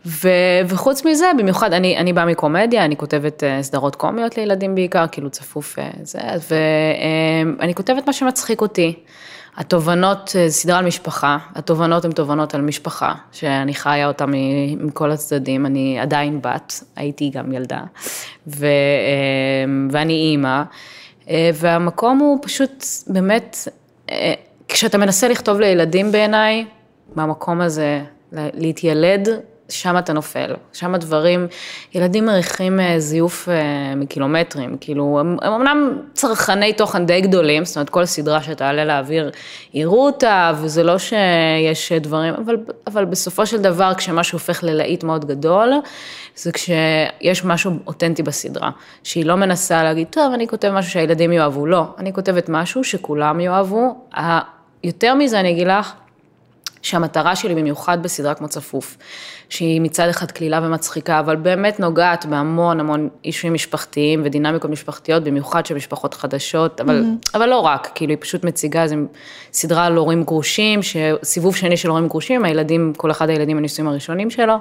ו, וחוץ מזה, במיוחד, אני, אני באה מקומדיה, אני כותבת uh, סדרות קומיות לילדים בעיקר, כאילו צפוף uh, זה, ואני uh, כותבת מה שמצחיק אותי. התובנות, סדרה על משפחה, התובנות הן תובנות על משפחה, שאני חיה אותה מכל הצדדים, אני עדיין בת, הייתי גם ילדה, ו, ואני אימא. אה, והמקום הוא פשוט באמת, אה, כשאתה מנסה לכתוב לילדים בעיניי, מהמקום הזה, להתיילד, שם אתה נופל, שם הדברים, ילדים מריחים אה, זיוף מקילומטרים, כאילו, הם, הם אמנם צרכני תוכן די גדולים, זאת אומרת, כל סדרה שתעלה לאוויר, יראו אותה, וזה לא שיש דברים, אבל, אבל בסופו של דבר, כשמשהו הופך ללהיט מאוד גדול, זה כשיש משהו אותנטי בסדרה, שהיא לא מנסה להגיד, טוב, אני כותב משהו שהילדים יאהבו, לא, אני כותבת משהו שכולם יאהבו, יותר מזה אני אגיד לך, שהמטרה שלי במיוחד בסדרה כמו צפוף, שהיא מצד אחד קלילה ומצחיקה, אבל באמת נוגעת בהמון המון אישויים משפחתיים ודינמיקות משפחתיות, במיוחד של משפחות חדשות, אבל, mm-hmm. אבל לא רק, כאילו היא פשוט מציגה איזו סדרה על הורים גרושים, סיבוב שני של הורים גרושים, הילדים, כל אחד הילדים הנישואים הראשונים שלו.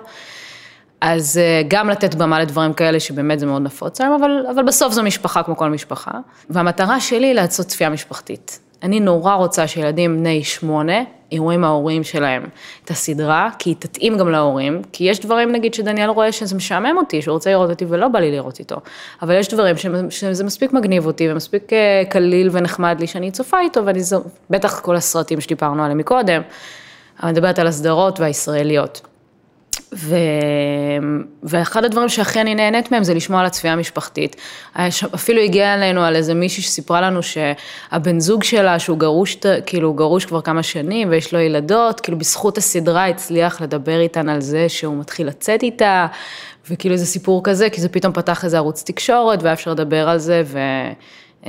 אז אה, גם לתת במה לדברים כאלה שבאמת זה מאוד נפוץ היום, אבל, אבל בסוף זו משפחה כמו כל משפחה. והמטרה שלי היא לעשות צפייה משפחתית. אני נורא רוצה שילדים בני שמונה יראו עם ההורים שלהם את הסדרה, כי היא תתאים גם להורים, כי יש דברים נגיד שדניאל רואה שזה משעמם אותי, שהוא רוצה לראות אותי ולא בא לי לראות איתו, אבל יש דברים שזה מספיק מגניב אותי ומספיק אה, קליל ונחמד לי שאני צופה איתו, ואני זו, בטח כל הסרטים שדיברנו עליהם מקודם, אני מדברת על הסדרות והישראליות. ו... ואחד הדברים שהכי אני נהנית מהם זה לשמוע על הצפייה המשפחתית. אפילו הגיע אלינו על איזה מישהי שסיפרה לנו שהבן זוג שלה, שהוא גרוש, כאילו גרוש כבר כמה שנים ויש לו ילדות, כאילו בזכות הסדרה הצליח לדבר איתן על זה שהוא מתחיל לצאת איתה, וכאילו איזה סיפור כזה, כי זה פתאום פתח איזה ערוץ תקשורת והיה אפשר לדבר על זה, ו...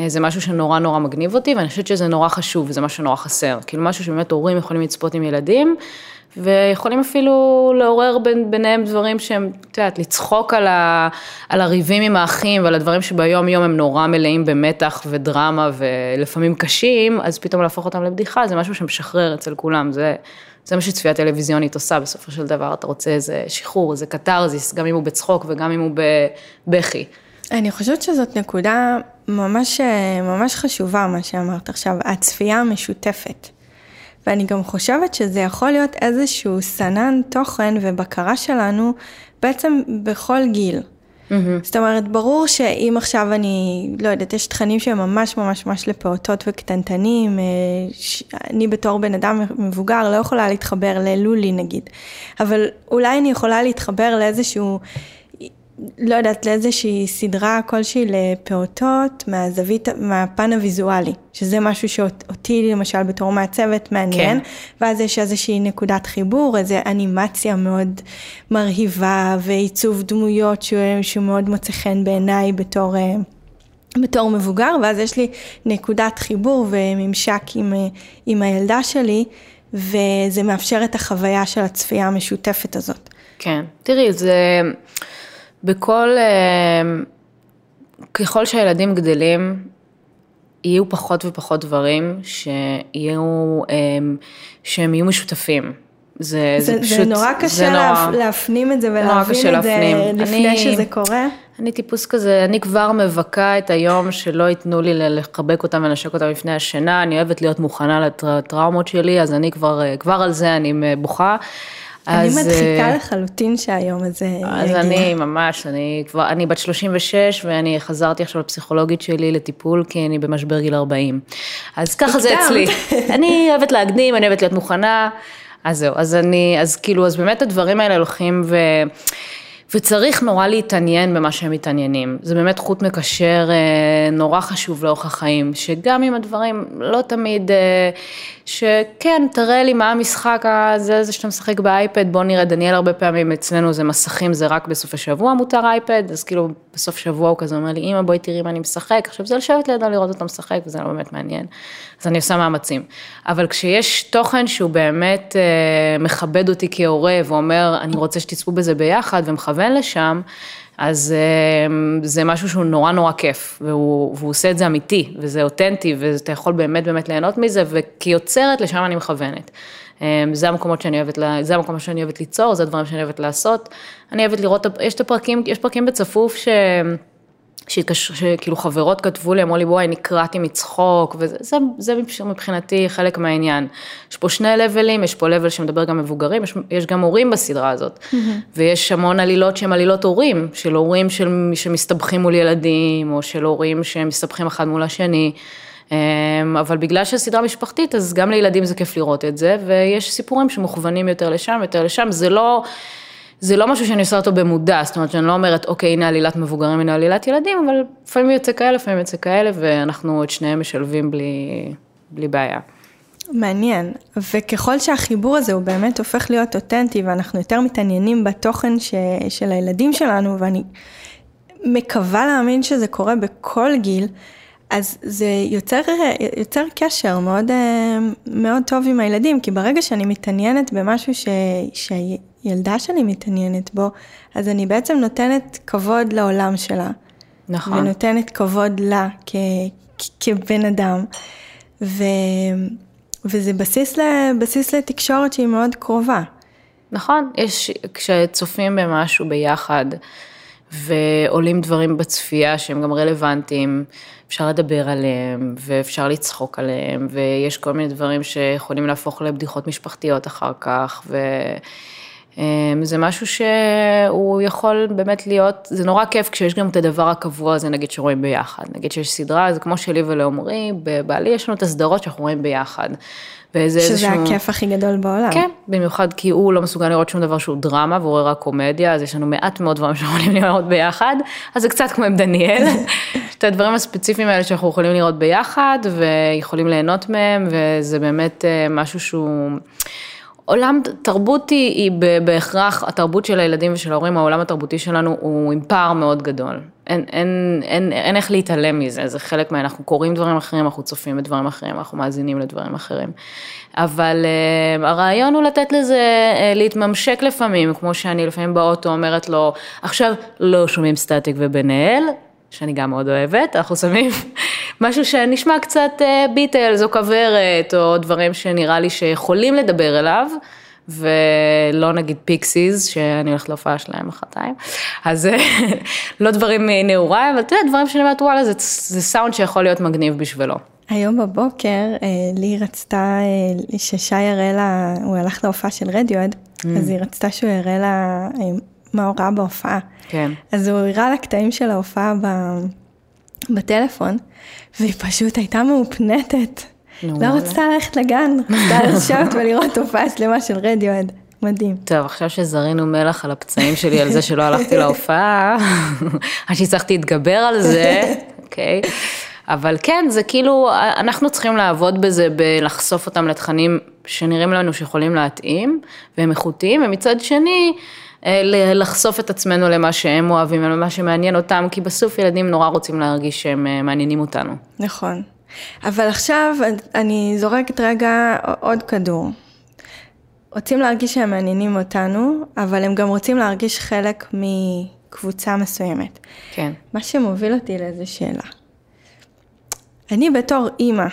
זה משהו שנורא נורא מגניב אותי, ואני חושבת שזה נורא חשוב, וזה משהו שנורא חסר. כאילו משהו שבאמת הורים יכולים לצפות עם ילדים, ויכולים אפילו לעורר בין, ביניהם דברים שהם, את יודעת, לצחוק על, ה, על הריבים עם האחים ועל הדברים שביום יום הם נורא מלאים במתח ודרמה ולפעמים קשים, אז פתאום להפוך אותם לבדיחה, זה משהו שמשחרר אצל כולם, זה, זה מה שצפייה טלוויזיונית עושה בסופו של דבר, אתה רוצה איזה שחרור, איזה קתרזיס, גם אם הוא בצחוק וגם אם הוא בבכי. אני חושבת שזאת נקודה ממש, ממש חשובה, מה שאמרת עכשיו, הצפייה המשותפת. ואני גם חושבת שזה יכול להיות איזשהו סנן תוכן ובקרה שלנו בעצם בכל גיל. Mm-hmm. זאת אומרת, ברור שאם עכשיו אני, לא יודעת, יש תכנים שהם ממש ממש ממש לפעוטות וקטנטנים, אה, אני בתור בן אדם מבוגר לא יכולה להתחבר ללולי נגיד, אבל אולי אני יכולה להתחבר לאיזשהו לא יודעת, לאיזושהי סדרה כלשהי לפעוטות מהזווית, מהפן הוויזואלי, שזה משהו שאותי למשל בתור מעצבת מעניין, כן. ואז יש איזושהי נקודת חיבור, איזו אנימציה מאוד מרהיבה ועיצוב דמויות שהוא, שהוא מאוד מוצא חן בעיניי בתור... אה, בתור מבוגר, ואז יש לי נקודת חיבור וממשק עם, אה, עם הילדה שלי, וזה מאפשר את החוויה של הצפייה המשותפת הזאת. כן, תראי, זה... בכל, אה, ככל שהילדים גדלים, יהיו פחות ופחות דברים שיהיו, אה, שהם יהיו משותפים. זה, זה, זה פשוט, זה נורא קשה זה נורא, להפנים את זה ולהבין את. זה לפני אני, שזה קורה. אני טיפוס כזה, אני כבר מבכה את היום שלא ייתנו לי לחבק אותם ולנשק אותם לפני השינה, אני אוהבת להיות מוכנה לטראומות שלי, אז אני כבר, אה, כבר על זה אני בוכה. אני מדחיקה אה, לחלוטין שהיום הזה יגיע. אז אני ממש, אני כבר, אני בת 36 ואני חזרתי עכשיו לפסיכולוגית שלי לטיפול כי אני במשבר גיל 40. אז ככה זה אצלי. <laughs> אני אוהבת להקדים, אני אוהבת להיות מוכנה. אז זהו, אז אני, אז כאילו, אז באמת הדברים האלה הולכים ו... וצריך נורא להתעניין במה שהם מתעניינים. זה באמת חוט מקשר אה, נורא חשוב לאורך החיים, שגם אם הדברים לא תמיד, אה, שכן, תראה לי מה המשחק הזה, זה שאתה משחק באייפד, בוא נראה, דניאל הרבה פעמים אצלנו זה מסכים, זה רק בסופי שבוע מותר אייפד, אז כאילו בסוף שבוע הוא כזה אומר לי, אמא בואי תראי מה אני משחק, עכשיו זה לשבת לידו לראות אותו משחק וזה לא באמת מעניין, אז אני עושה מאמצים. אבל כשיש תוכן שהוא באמת אה, מכבד אותי כהורה ואומר, אני רוצה שתצפו בזה ביחד ומכוון לשם, אז זה משהו שהוא נורא נורא כיף, והוא, והוא עושה את זה אמיתי, וזה אותנטי, ואתה יכול באמת באמת ליהנות מזה, וכיוצרת לשם אני מכוונת. זה המקומות שאני אוהבת, זה המקומות שאני אוהבת ליצור, זה הדברים שאני אוהבת לעשות. אני אוהבת לראות, יש את הפרקים, יש פרקים בצפוף ש... שכאילו חברות כתבו לי, אמרו לי בואי נקרעתי מצחוק, וזה זה, זה מבחינתי חלק מהעניין. יש פה שני לבלים, יש פה לבל שמדבר גם מבוגרים, יש, יש גם הורים בסדרה הזאת, mm-hmm. ויש המון עלילות שהן עלילות הורים, של הורים של, שמסתבכים מול ילדים, או של הורים שמסתבכים אחד מול השני. אמ, אבל בגלל שהסדרה משפחתית, אז גם לילדים זה כיף לראות את זה, ויש סיפורים שמוכוונים יותר לשם, יותר לשם, זה לא... זה לא משהו שאני עושה אותו במודע, זאת אומרת שאני לא אומרת, אוקיי, הנה עלילת מבוגרים, הנה עלילת ילדים, אבל לפעמים יוצא כאלה, לפעמים יוצא כאלה, ואנחנו את שניהם משלבים בלי, בלי בעיה. מעניין, וככל שהחיבור הזה הוא באמת הופך להיות אותנטי, ואנחנו יותר מתעניינים בתוכן ש, של הילדים שלנו, ואני מקווה להאמין שזה קורה בכל גיל, אז זה יוצר, יוצר קשר מאוד, מאוד טוב עם הילדים, כי ברגע שאני מתעניינת במשהו ש, שהילדה שלי מתעניינת בו, אז אני בעצם נותנת כבוד לעולם שלה. נכון. ונותנת כבוד לה כ, כ, כבן אדם. ו, וזה בסיס, ל, בסיס לתקשורת שהיא מאוד קרובה. נכון, יש, כשצופים במשהו ביחד, ועולים דברים בצפייה שהם גם רלוונטיים, אפשר לדבר עליהם ואפשר לצחוק עליהם, ויש כל מיני דברים שיכולים להפוך לבדיחות משפחתיות אחר כך, ו... אמ, זה משהו שהוא יכול באמת להיות, זה נורא כיף כשיש גם את הדבר הקבוע הזה, נגיד שרואים ביחד. נגיד שיש סדרה, זה כמו שלי ולעומרי, בבעלי יש לנו את הסדרות שאנחנו רואים ביחד. וזה שזה איזשהו... הכיף הכי גדול בעולם. כן, במיוחד כי הוא לא מסוגל לראות שום דבר שהוא דרמה והוא רואה רק קומדיה, אז יש לנו מעט מאוד דברים שאנחנו יכולים לראות ביחד, אז זה קצת כמו עם דניאל, <laughs> את הדברים הספציפיים האלה שאנחנו יכולים לראות ביחד ויכולים ליהנות מהם, וזה באמת אה, משהו שהוא... עולם, תרבות היא, היא בהכרח, התרבות של הילדים ושל ההורים, העולם התרבותי שלנו הוא עם פער מאוד גדול. אין, אין, אין, אין איך להתעלם מזה, זה חלק מה... אנחנו קוראים דברים אחרים, אנחנו צופים בדברים אחרים, אנחנו מאזינים לדברים אחרים. אבל uh, הרעיון הוא לתת לזה uh, להתממשק לפעמים, כמו שאני לפעמים באוטו אומרת לו, עכשיו לא שומעים סטטיק ובן-אל, שאני גם מאוד אוהבת, אנחנו שמים משהו שנשמע קצת ביטלס או כוורת, או דברים שנראה לי שיכולים לדבר אליו. ולא נגיד פיקסיס, שאני הולכת להופעה שלהם מחרתיים, אז <laughs> לא דברים מנעוריי, אבל אתה יודע, דברים שאני אומרת, וואלה, זה, זה סאונד שיכול להיות מגניב בשבילו. היום בבוקר אה, לי רצתה אה, ששי יראה לה, הוא הלך להופעה של רדיואד, mm. אז היא רצתה שהוא יראה לה אה, מה הוא ראה בהופעה. כן. אז הוא הראה לה קטעים של ההופעה ב... בטלפון, והיא פשוט הייתה מאופנטת. לא רצתה ללכת לגן, רצתה <laughs> לשבת ולראות הופעה שלמה של רדיואד. מדהים. טוב, עכשיו שזרינו מלח על הפצעים שלי על זה שלא הלכתי <laughs> להופעה, <laughs> עד שהצלחתי להתגבר על זה, אוקיי. okay. אבל כן, זה כאילו, אנחנו צריכים לעבוד בזה, בלחשוף אותם לתכנים שנראים לנו שיכולים להתאים, והם איכותיים, ומצד שני, לחשוף את עצמנו למה שהם אוהבים ולמה שמעניין אותם, כי בסוף ילדים נורא רוצים להרגיש שהם אה, מעניינים אותנו. נכון. אבל עכשיו אני זורקת רגע עוד כדור. רוצים להרגיש שהם מעניינים אותנו, אבל הם גם רוצים להרגיש חלק מקבוצה מסוימת. כן. מה שמוביל אותי לאיזו שאלה. אני בתור אימא,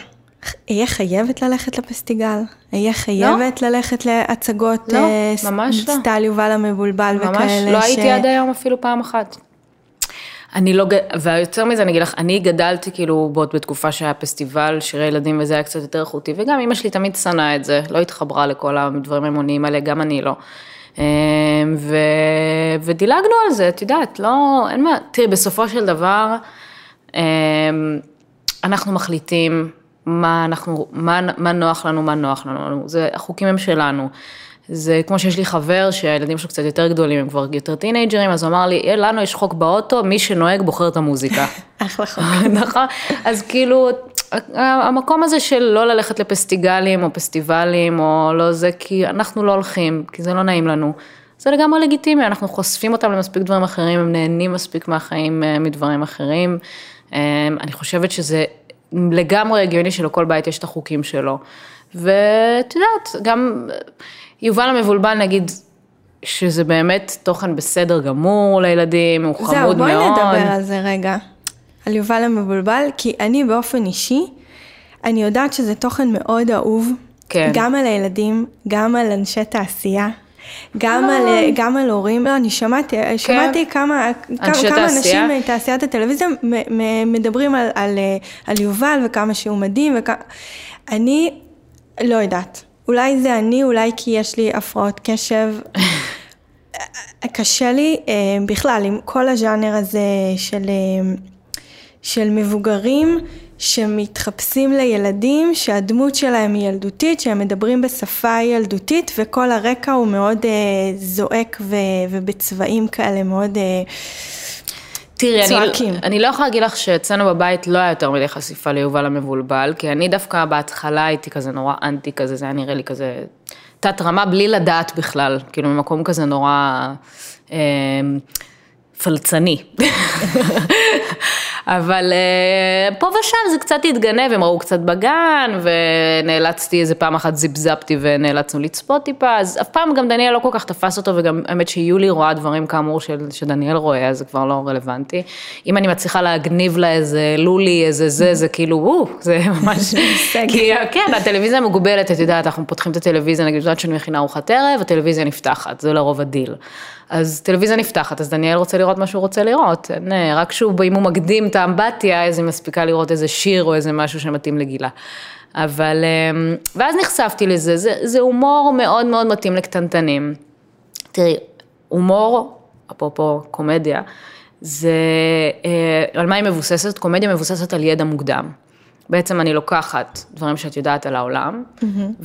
אהיה חייבת ללכת לפסטיגל? אהיה חייבת לא. ללכת להצגות? לא, uh, ממש לא. סטל יובל המבולבל ממש וכאלה? ממש, לא ש... הייתי עד היום אפילו פעם אחת. אני לא, ויותר מזה אני אגיד לך, אני גדלתי כאילו בעוד בתקופה שהיה פסטיבל, שירי ילדים וזה היה קצת יותר איכותי, וגם אמא שלי תמיד שנאה את זה, לא התחברה לכל הדברים המוניים האלה, גם אני לא. אמ, ו... ודילגנו על זה, את יודעת, לא, אין מה, תראי, בסופו של דבר, אמ, אנחנו מחליטים מה אנחנו, מה, מה נוח לנו, מה נוח לנו, זה, החוקים הם שלנו. זה כמו שיש לי חבר שהילדים שלו קצת יותר גדולים, הם כבר יותר טינג'רים, אז הוא אמר לי, לנו יש חוק באוטו, מי שנוהג בוחר את המוזיקה. <laughs> אחלה חוק. <laughs> נכון? אז כאילו, המקום הזה של לא ללכת לפסטיגלים או פסטיבלים או לא זה, כי אנחנו לא הולכים, כי זה לא נעים לנו. זה לגמרי לגיטימי, אנחנו חושפים אותם למספיק דברים אחרים, הם נהנים מספיק מהחיים אה, מדברים אחרים. אה, אני חושבת שזה לגמרי הגיוני שלכל בית יש את החוקים שלו. ואת יודעת, גם יובל המבולבל נגיד, שזה באמת תוכן בסדר גמור לילדים, הוא חמוד מאוד. זהו, בואי נדבר על זה רגע, על יובל המבולבל, כי אני באופן אישי, אני יודעת שזה תוכן מאוד אהוב, כן. גם על הילדים, גם על אנשי תעשייה. גם על, אה. גם על הורים, לא, אני שמעתי, כן. שמעתי כמה, כמה, כמה אנשים מתעשיית הטלוויזיה מדברים על, על, אה, על יובל וכמה שהוא מדהים, וכמה, אני לא יודעת. אולי זה אני, אולי כי יש לי הפרעות קשב. <laughs> קשה לי אה, בכלל עם כל הז'אנר הזה של, אה, של מבוגרים שמתחפשים לילדים שהדמות שלהם היא ילדותית, שהם מדברים בשפה ילדותית וכל הרקע הוא מאוד אה, זועק ו, ובצבעים כאלה מאוד... תראי, אני, אני לא יכולה להגיד לך שאצלנו בבית לא היה יותר מדי חשיפה ליובל המבולבל, כי אני דווקא בהתחלה הייתי כזה נורא אנטי כזה, זה היה נראה לי כזה תת רמה בלי לדעת בכלל, כאילו ממקום כזה נורא אה, פלצני. אבל אה, פה ושם זה קצת התגנב, הם ראו קצת בגן, ונאלצתי איזה פעם אחת זיפזפתי ונאלצנו לצפות טיפה, אז אף פעם גם דניאל לא כל כך תפס אותו, וגם האמת שיולי רואה דברים כאמור של, שדניאל רואה, אז זה כבר לא רלוונטי. אם אני מצליחה להגניב לה איזה לולי, איזה זה, זה כאילו, וואו, זה <laughs> ממש, כי כן, הטלוויזיה מוגבלת, את יודעת, אנחנו פותחים את הטלוויזיה, נגיד, את יודעת שאני מכינה ארוחת ערב, הטלוויזיה נפתחת, זה לרוב הדיל. אז טלוויזיה נפתחת, אז דניאל רוצה לראות מה שהוא רוצה לראות, אין, רק שהוא, אם הוא מקדים את האמבטיה, אז היא מספיקה לראות איזה שיר או איזה משהו שמתאים לגילה. אבל, אמ, ואז נחשפתי לזה, זה, זה הומור מאוד מאוד מתאים לקטנטנים. תראי, הומור, אפרופו קומדיה, זה, אה, על מה היא מבוססת? קומדיה מבוססת על ידע מוקדם. בעצם אני לוקחת דברים שאת יודעת על העולם, mm-hmm.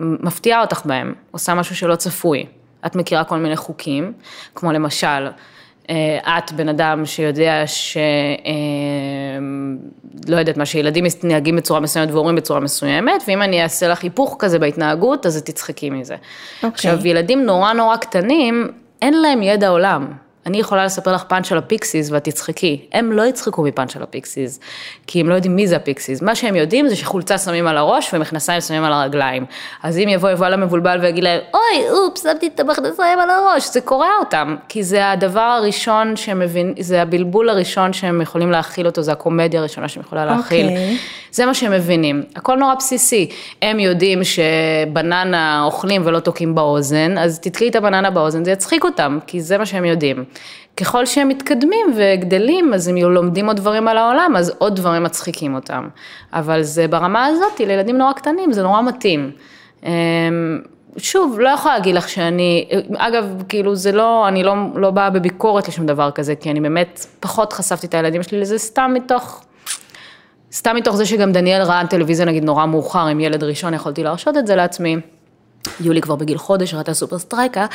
ומפתיעה אותך בהם, עושה משהו שלא צפוי. את מכירה כל מיני חוקים, כמו למשל, אה, את בן אדם שיודע ש... אה, לא יודעת מה, שילדים מתנהגים בצורה מסוימת ואומרים בצורה מסוימת, ואם אני אעשה לך היפוך כזה בהתנהגות, אז תצחקי מזה. Okay. אוקיי. עכשיו, ילדים נורא נורא קטנים, אין להם ידע עולם. אני יכולה לספר לך פאנץ' על הפיקסיס ואת תצחקי. הם לא יצחקו מפאנץ' על הפיקסיס, כי הם לא יודעים מי זה הפיקסיס. מה שהם יודעים זה שחולצה שמים על הראש ומכנסיים שמים על הרגליים. אז אם יבוא יבוא למבולבל ויגיד להם, אוי, אופס, שמתי את המכנסיים על הראש, זה קורע אותם. כי זה הדבר הראשון שהם מבינים, זה הבלבול הראשון שהם יכולים להכיל אותו, זה הקומדיה הראשונה שהם יכולה להכיל. Okay. אוקיי. זה מה שהם מבינים. הכל נורא בסיסי. הם יודעים שבננה אוכלים ולא תוקעים באוזן, אז תתקעי את הבננה באוזן, זה יצחיק אותם, כי זה מה שהם יודעים. ככל שהם מתקדמים וגדלים, אז הם לומדים עוד דברים על העולם, אז עוד דברים מצחיקים אותם. אבל זה ברמה הזאת, לילדים נורא קטנים, זה נורא מתאים. אמ, שוב, לא יכולה להגיד לך שאני, אגב, כאילו זה לא, אני לא, לא באה בביקורת לשום דבר כזה, כי אני באמת פחות חשפתי את הילדים שלי לזה סתם מתוך, סתם מתוך זה שגם דניאל ראה טלוויזיה נגיד נורא מאוחר, עם ילד ראשון יכולתי להרשות את זה לעצמי. יולי כבר בגיל חודש, ראתה סופר סטרייקה,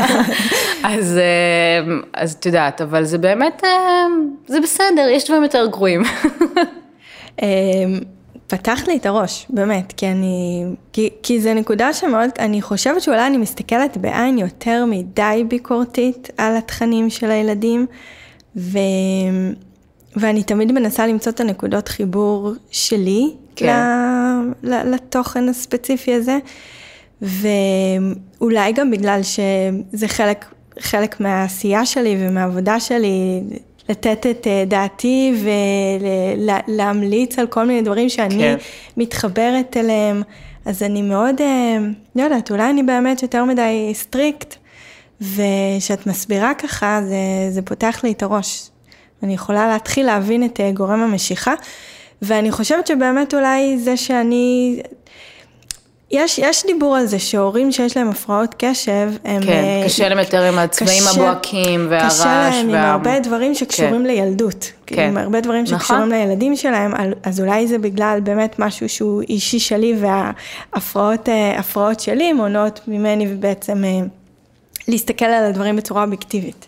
<laughs> אז, אה, אז את יודעת, אבל זה באמת, אה, זה בסדר, יש דברים יותר גרועים. <laughs> אה, פתחת לי את הראש, באמת, כי אני, כי, כי זה נקודה שמאוד, אני חושבת שאולי אני מסתכלת בעין יותר מדי ביקורתית על התכנים של הילדים, ו, ואני תמיד מנסה למצוא את הנקודות חיבור שלי כן. לתוכן הספציפי הזה. ואולי גם בגלל שזה חלק, חלק מהעשייה שלי ומהעבודה שלי, לתת את אה, דעתי ולהמליץ על כל מיני דברים שאני כן. מתחברת אליהם. אז אני מאוד, אה, לא יודעת, אולי אני באמת יותר מדי strict, וכשאת מסבירה ככה, זה, זה פותח לי את הראש. אני יכולה להתחיל להבין את אה, גורם המשיכה, ואני חושבת שבאמת אולי זה שאני יש, יש דיבור על זה שהורים שיש להם הפרעות קשב, הם... כן, אה, קשה להם יותר עם הצבעים קשה, הבוהקים והרעש. קשה להם וה... עם הרבה דברים שקשורים כן. לילדות. כן. עם הרבה דברים נכון. שקשורים לילדים שלהם, אז אולי זה בגלל באמת משהו שהוא אישי שלי וההפרעות אה, שלי מונעות ממני ובעצם אה, להסתכל על הדברים בצורה אובייקטיבית.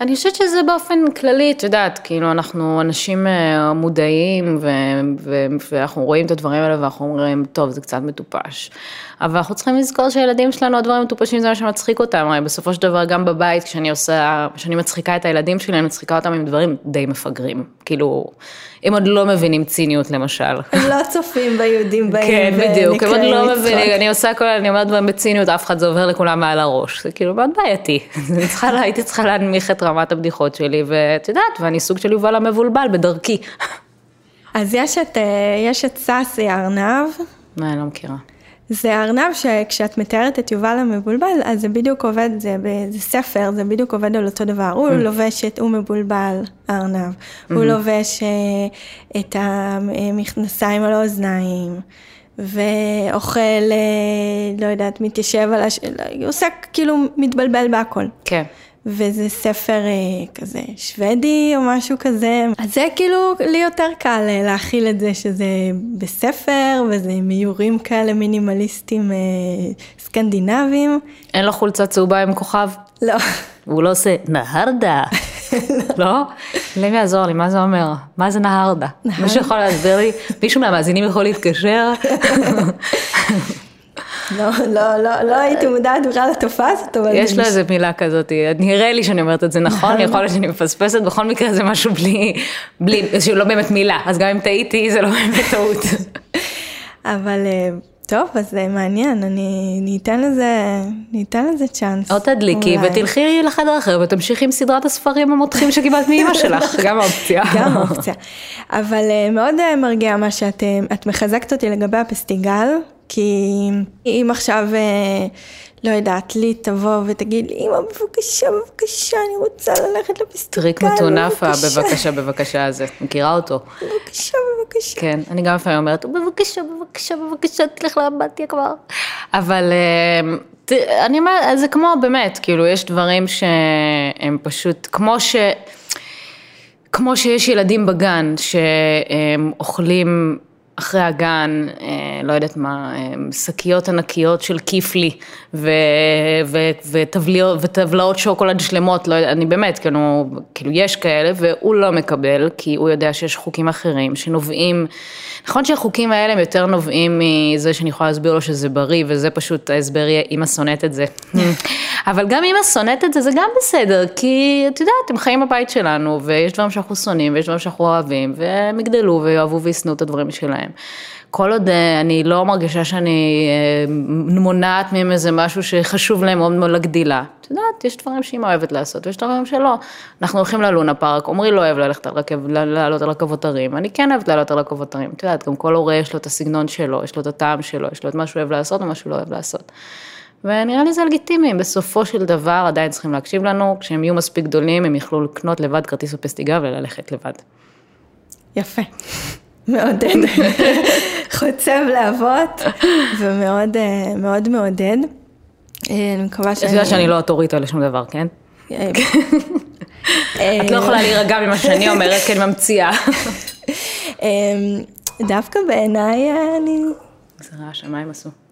אני חושבת שזה באופן כללי, את יודעת, כאילו אנחנו אנשים אה, מודעים ו- ו- ואנחנו רואים את הדברים האלה ואנחנו אומרים, טוב, זה קצת מטופש. אבל אנחנו צריכים לזכור שהילדים שלנו, הדברים מטופשים זה מה שמצחיק אותם, הרי בסופו של דבר גם בבית, כשאני עושה, כשאני מצחיקה את הילדים שלי, אני מצחיקה אותם עם דברים די מפגרים. כאילו, הם עוד לא מבינים ציניות למשל. הם לא צופים ביהודים <laughs> באים כן, בדיוק, הם עוד לא מבינים, אני עושה כל, אני אומרת דברים בציניות, אף אחד זה עובר לכולם מעל הראש, זה כאילו מאוד בעייתי. <laughs> הייתי צריכה להנמיך את רמת הבדיחות שלי, ואת יודעת, ואני סוג של יובל המבולבל בדרכי. אז יש את, אה, יש את סאסי ארנב. מה, אני לא מכירה. זה ארנב שכשאת מתארת את יובל המבולבל, אז זה בדיוק עובד, זה, זה ספר, זה בדיוק עובד על אותו דבר. הוא mm. לובש את, הוא מבולבל, הארנב. Mm-hmm. הוא לובש אה, את המכנסיים על האוזניים, ואוכל, אה, לא יודעת, מתיישב על הש... הוא עושה כאילו מתבלבל בהכל. כן. וזה ספר אה, כזה שוודי או משהו כזה. אז זה כאילו לי יותר קל אה, להכיל את זה שזה בספר וזה עם איורים כאלה מינימליסטיים אה, סקנדינביים. אין לו חולצה צהובה עם כוכב? לא. הוא לא עושה נהרדה. <laughs> לא? למי יעזור לי, מה זה אומר? מה זה נהרדה? מישהו יכול להסביר לי? מישהו מהמאזינים יכול להתקשר? <laughs> לא, לא, לא, לא הייתי מודעת בכלל לתופעה הזאת, אבל... יש לו איזה מילה כזאת, נראה לי שאני אומרת את זה נכון, יכול להיות שאני מפספסת, בכל מקרה זה משהו בלי, בלי, שהוא לא באמת מילה, אז גם אם טעיתי זה לא באמת טעות. אבל אה, טוב, אז זה מעניין, אני ניתן לזה, ניתן לזה צ'אנס. או תדליקי אולי. ותלכי לחדר אחר ותמשיכי עם סדרת הספרים המותחים שקיבלת מאימא שלך, <laughs> גם אופציה. גם אופציה. אבל אה, מאוד אה, מרגיע מה שאת את מחזקת אותי לגבי הפסטיגל, כי אם עכשיו, אה, לא יודעת, לי תבוא ותגיד, אמא, בבקשה, בבקשה, אני רוצה ללכת לפסטיגל, טריק מטונף, בבקשה, בבקשה, בבקשה הזה, מכירה אותו? בבקשה, בבקשה. כן, אני גם לפעמים אומרת, בבקשה, בבקשה, בבקשה, תלך לאמבטיה כבר. אבל אה, אני אומרת, זה כמו באמת, כאילו, יש דברים שהם פשוט, כמו ש... כמו שיש ילדים בגן שהם אוכלים אחרי הגן, אה, לא יודעת מה, אה, שקיות ענקיות של כיפלי וטבלאות שוקולד שלמות, לא יודע, אני באמת, כאילו, כאילו יש כאלה והוא לא מקבל, כי הוא יודע שיש חוקים אחרים שנובעים, נכון שהחוקים האלה הם יותר נובעים מזה שאני יכולה להסביר לו שזה בריא, וזה פשוט ההסבר יהיה, אמא שונאת את זה. <laughs> אבל גם אמא שונאת את זה, זה גם בסדר, כי את יודעת, הם חיים בבית שלנו, ויש דברים שאנחנו שונאים, ויש דברים שאנחנו אוהבים, והם יגדלו ויאהבו וישנאו את הדברים שלהם. כל עוד אה, אני לא מרגישה שאני אה, מונעת מהם איזה משהו שחשוב להם מאוד מאוד לגדילה. את יודעת, יש דברים שאמא אוהבת לעשות, ויש דברים שלא. אנחנו הולכים ללונה פארק, עמרי לא אוהב ללכת על רכב, לעלות על רכבות הרים, אני כן אוהבת לעלות על רכבות הרים. את יודעת, גם כל הורה יש לו את הסגנון שלו, יש לו את הטעם שלו, יש לו את מה שהוא אוהב לעשות ומה שהוא לא אוהב לעשות. ונראה לי זה לגיטימי, בסופו של דבר עדיין צריכים להקשיב לנו, כשהם יהיו מספיק גדולים הם יוכלו לקנות לבד כרטיס בפסטיגל וללכת לבד. יפה. <laughs> מעודד. <laughs> חוצב להבות, ומאוד אה, מאוד מעודד. אה, אני מקווה את שאני... יודעת שאני לא אוטוריטה לשום דבר, כן? אה, <laughs> את לא יכולה להירגע ממה שאני אומרת, כי אני ממציאה. אה, דווקא בעיניי אני... מה הם עשו?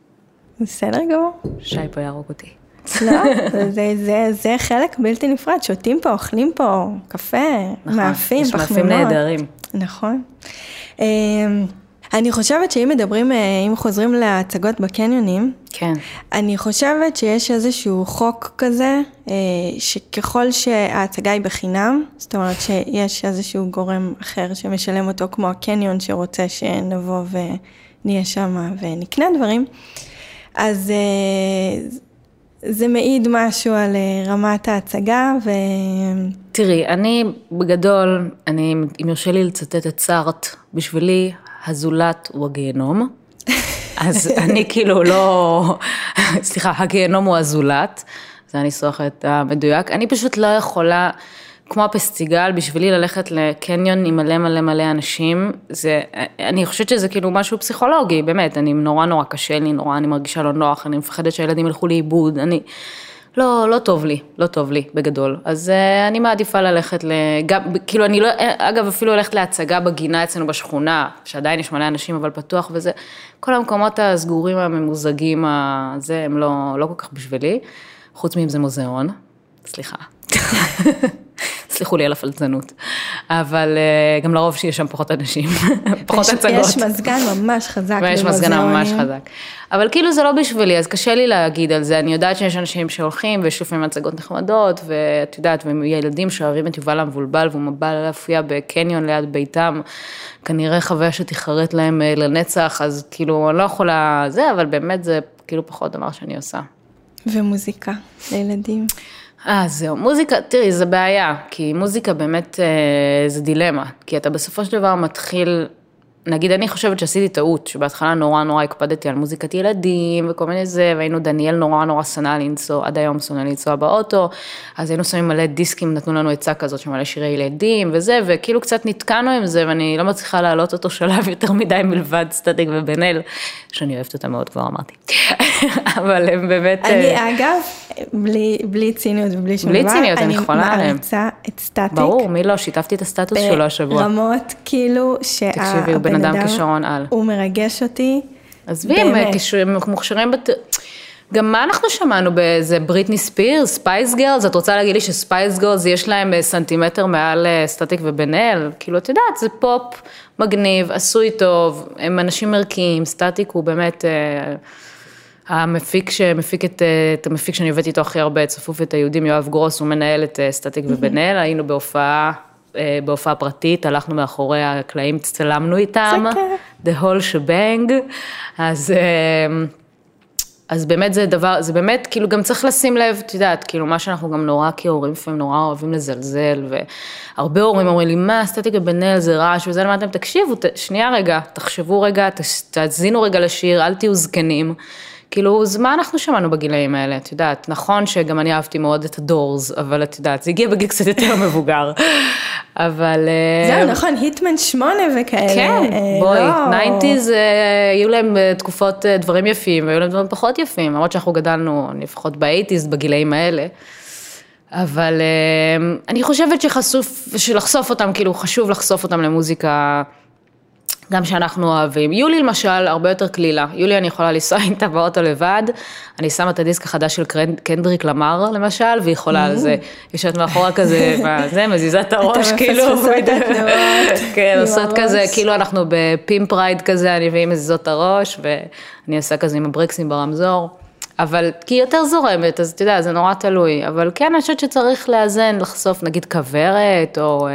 בסדר גמור. שי פה יהרוג אותי. לא, <laughs> זה, זה, זה חלק בלתי נפרד, שותים פה, אוכלים פה קפה, נכון, מאפים, יש מאפים פחמימות. נהדרים. נכון. אה, אני חושבת שאם מדברים, אה, אם חוזרים להצגות בקניונים, כן. אני חושבת שיש איזשהו חוק כזה, אה, שככל שההצגה היא בחינם, זאת אומרת שיש איזשהו גורם אחר שמשלם אותו, כמו הקניון שרוצה שנבוא ונהיה שם ונקנה דברים, אז אה, זה מעיד משהו על אה, רמת ההצגה, ו... תראי, אני בגדול, אני, אם יורשה לי לצטט את סארט, בשבילי הזולת הוא הגיהנום. <laughs> אז אני כאילו לא, סליחה, הגיהנום הוא הזולת, זה הניסוח המדויק. אני פשוט לא יכולה, כמו הפסטיגל, בשבילי ללכת לקניון עם מלא מלא מלא אנשים, זה, אני חושבת שזה כאילו משהו פסיכולוגי, באמת, אני נורא נורא קשה לי, נורא אני מרגישה לא נוח, אני מפחדת שהילדים ילכו לאיבוד, אני... לא, לא טוב לי, לא טוב לי, בגדול. אז uh, אני מעדיפה ללכת ל... גם, כאילו, אני לא, אגב, אפילו הולכת להצגה בגינה אצלנו בשכונה, שעדיין יש מלא אנשים, אבל פתוח וזה, כל המקומות הסגורים, הממוזגים, הזה, הם לא, לא כל כך בשבילי. חוץ מאם זה מוזיאון, סליחה. <laughs> סליחו לי על הפלצנות. אבל uh, גם לרוב שיש שם פחות אנשים, <laughs> פחות הצגות. יש מזגן ממש חזק ויש מזגן ממש במוזיאונים. חזק. אבל כאילו זה לא בשבילי, אז קשה לי להגיד על זה. אני יודעת שיש אנשים שהולכים ויש לפעמים הצגות נחמדות, ואת יודעת, וילדים שאוהבים את יובל המבולבל, והוא בא להופיע בקניון ליד ביתם, כנראה חוויה שתיחרט להם אה, לנצח, אז כאילו, אני לא יכולה זה, אבל באמת זה כאילו פחות דבר שאני עושה. ומוזיקה לילדים. אה, זהו, מוזיקה, תראי, זה בעיה, כי מוזיקה באמת אה, זה דילמה, כי אתה בסופו של דבר מתחיל, נגיד אני חושבת שעשיתי טעות, שבהתחלה נורא נורא הקפדתי על מוזיקת ילדים וכל מיני זה, והיינו, דניאל נורא נורא שנא לנסוע, עד היום שונא לנסוע באוטו, אז היינו שמים מלא דיסקים, נתנו לנו עצה כזאת של מלא שירי ילדים וזה, וכאילו קצת נתקענו עם זה, ואני לא מצליחה להעלות אותו שלב <laughs> יותר מדי מלבד סטטיק ובן אל, שאני אוהבת אותם מאוד, כבר אמרתי. <laughs> אבל הם באמת... אה, אני אגב, בלי, בלי ציניות ובלי שום בלי דבר, ציניות, אני חולה עליהם. מעריצה את סטטיק. ברור, מי לא? שיתפתי את הסטטוס שלו השבוע. ברמות כאילו שהבן תקשיבי, הוא בן אדם כישרון על. הוא מרגש אותי. עזבי, הם מוכשרים בת... גם מה אנחנו שמענו באיזה בריטני ספירס, Spice Girls, את רוצה להגיד לי ש Spice Girls יש להם אה, סנטימטר מעל אה, סטטיק ובן אל? כאילו, את יודעת, זה פופ מגניב, עשוי טוב, הם אנשים ערכיים, סטטיק הוא באמת, אה, המפיק שמפיק את, את המפיק שאני עובדת איתו הכי הרבה, צפוף את היהודים, יואב גרוס, הוא מנהל את סטטיק ובן אל, היינו בהופעה, בהופעה פרטית, הלכנו מאחורי הקלעים, צלמנו איתם, the whole shebang, אז... אז באמת זה דבר, זה באמת, כאילו גם צריך לשים לב, את יודעת, כאילו מה שאנחנו גם נורא כהורים לפעמים נורא אוהבים לזלזל, והרבה הורים אומרים לי, מה, אסתטיקה בן אל זה רעש וזה, אמרתם, תקשיבו, ת, שנייה רגע, תחשבו רגע, תאזינו רגע לשיר, אל תהיו זקנים. כאילו, אז מה אנחנו שמענו בגילאים האלה, את יודעת, נכון שגם אני אהבתי מאוד את הדורס, אבל את יודעת, זה הגיע בגיל קצת יותר מבוגר, <laughs> אבל... זהו, אה, נכון, היטמן שמונה וכאלה. כן, אה, בואי, ניינטיז, לא. היו להם תקופות דברים יפים, והיו להם דברים פחות יפים, למרות שאנחנו גדלנו, לפחות באייטיז, בגילאים האלה. אבל אני חושבת שחשוף, שלחשוף אותם, כאילו חשוב לחשוף אותם למוזיקה גם שאנחנו אוהבים. יולי למשל, הרבה יותר קלילה. יולי אני יכולה לנסוע איתה באוטו לבד, אני שמה את הדיסק החדש של קנדריק למר למשל, והיא יכולה על זה, יושבת מאחורה כזה, <laughs> זה, מזיזה את הראש, כאילו, כן, עושות כזה, כאילו אנחנו בפימפ רייד כזה, אני והיא מזיזות את הראש, ואני עושה כזה עם הברקסים ברמזור. אבל כי היא יותר זורמת, אז אתה יודע, זה נורא תלוי. אבל כן, אני חושבת שצריך לאזן, לחשוף נגיד כוורת, או...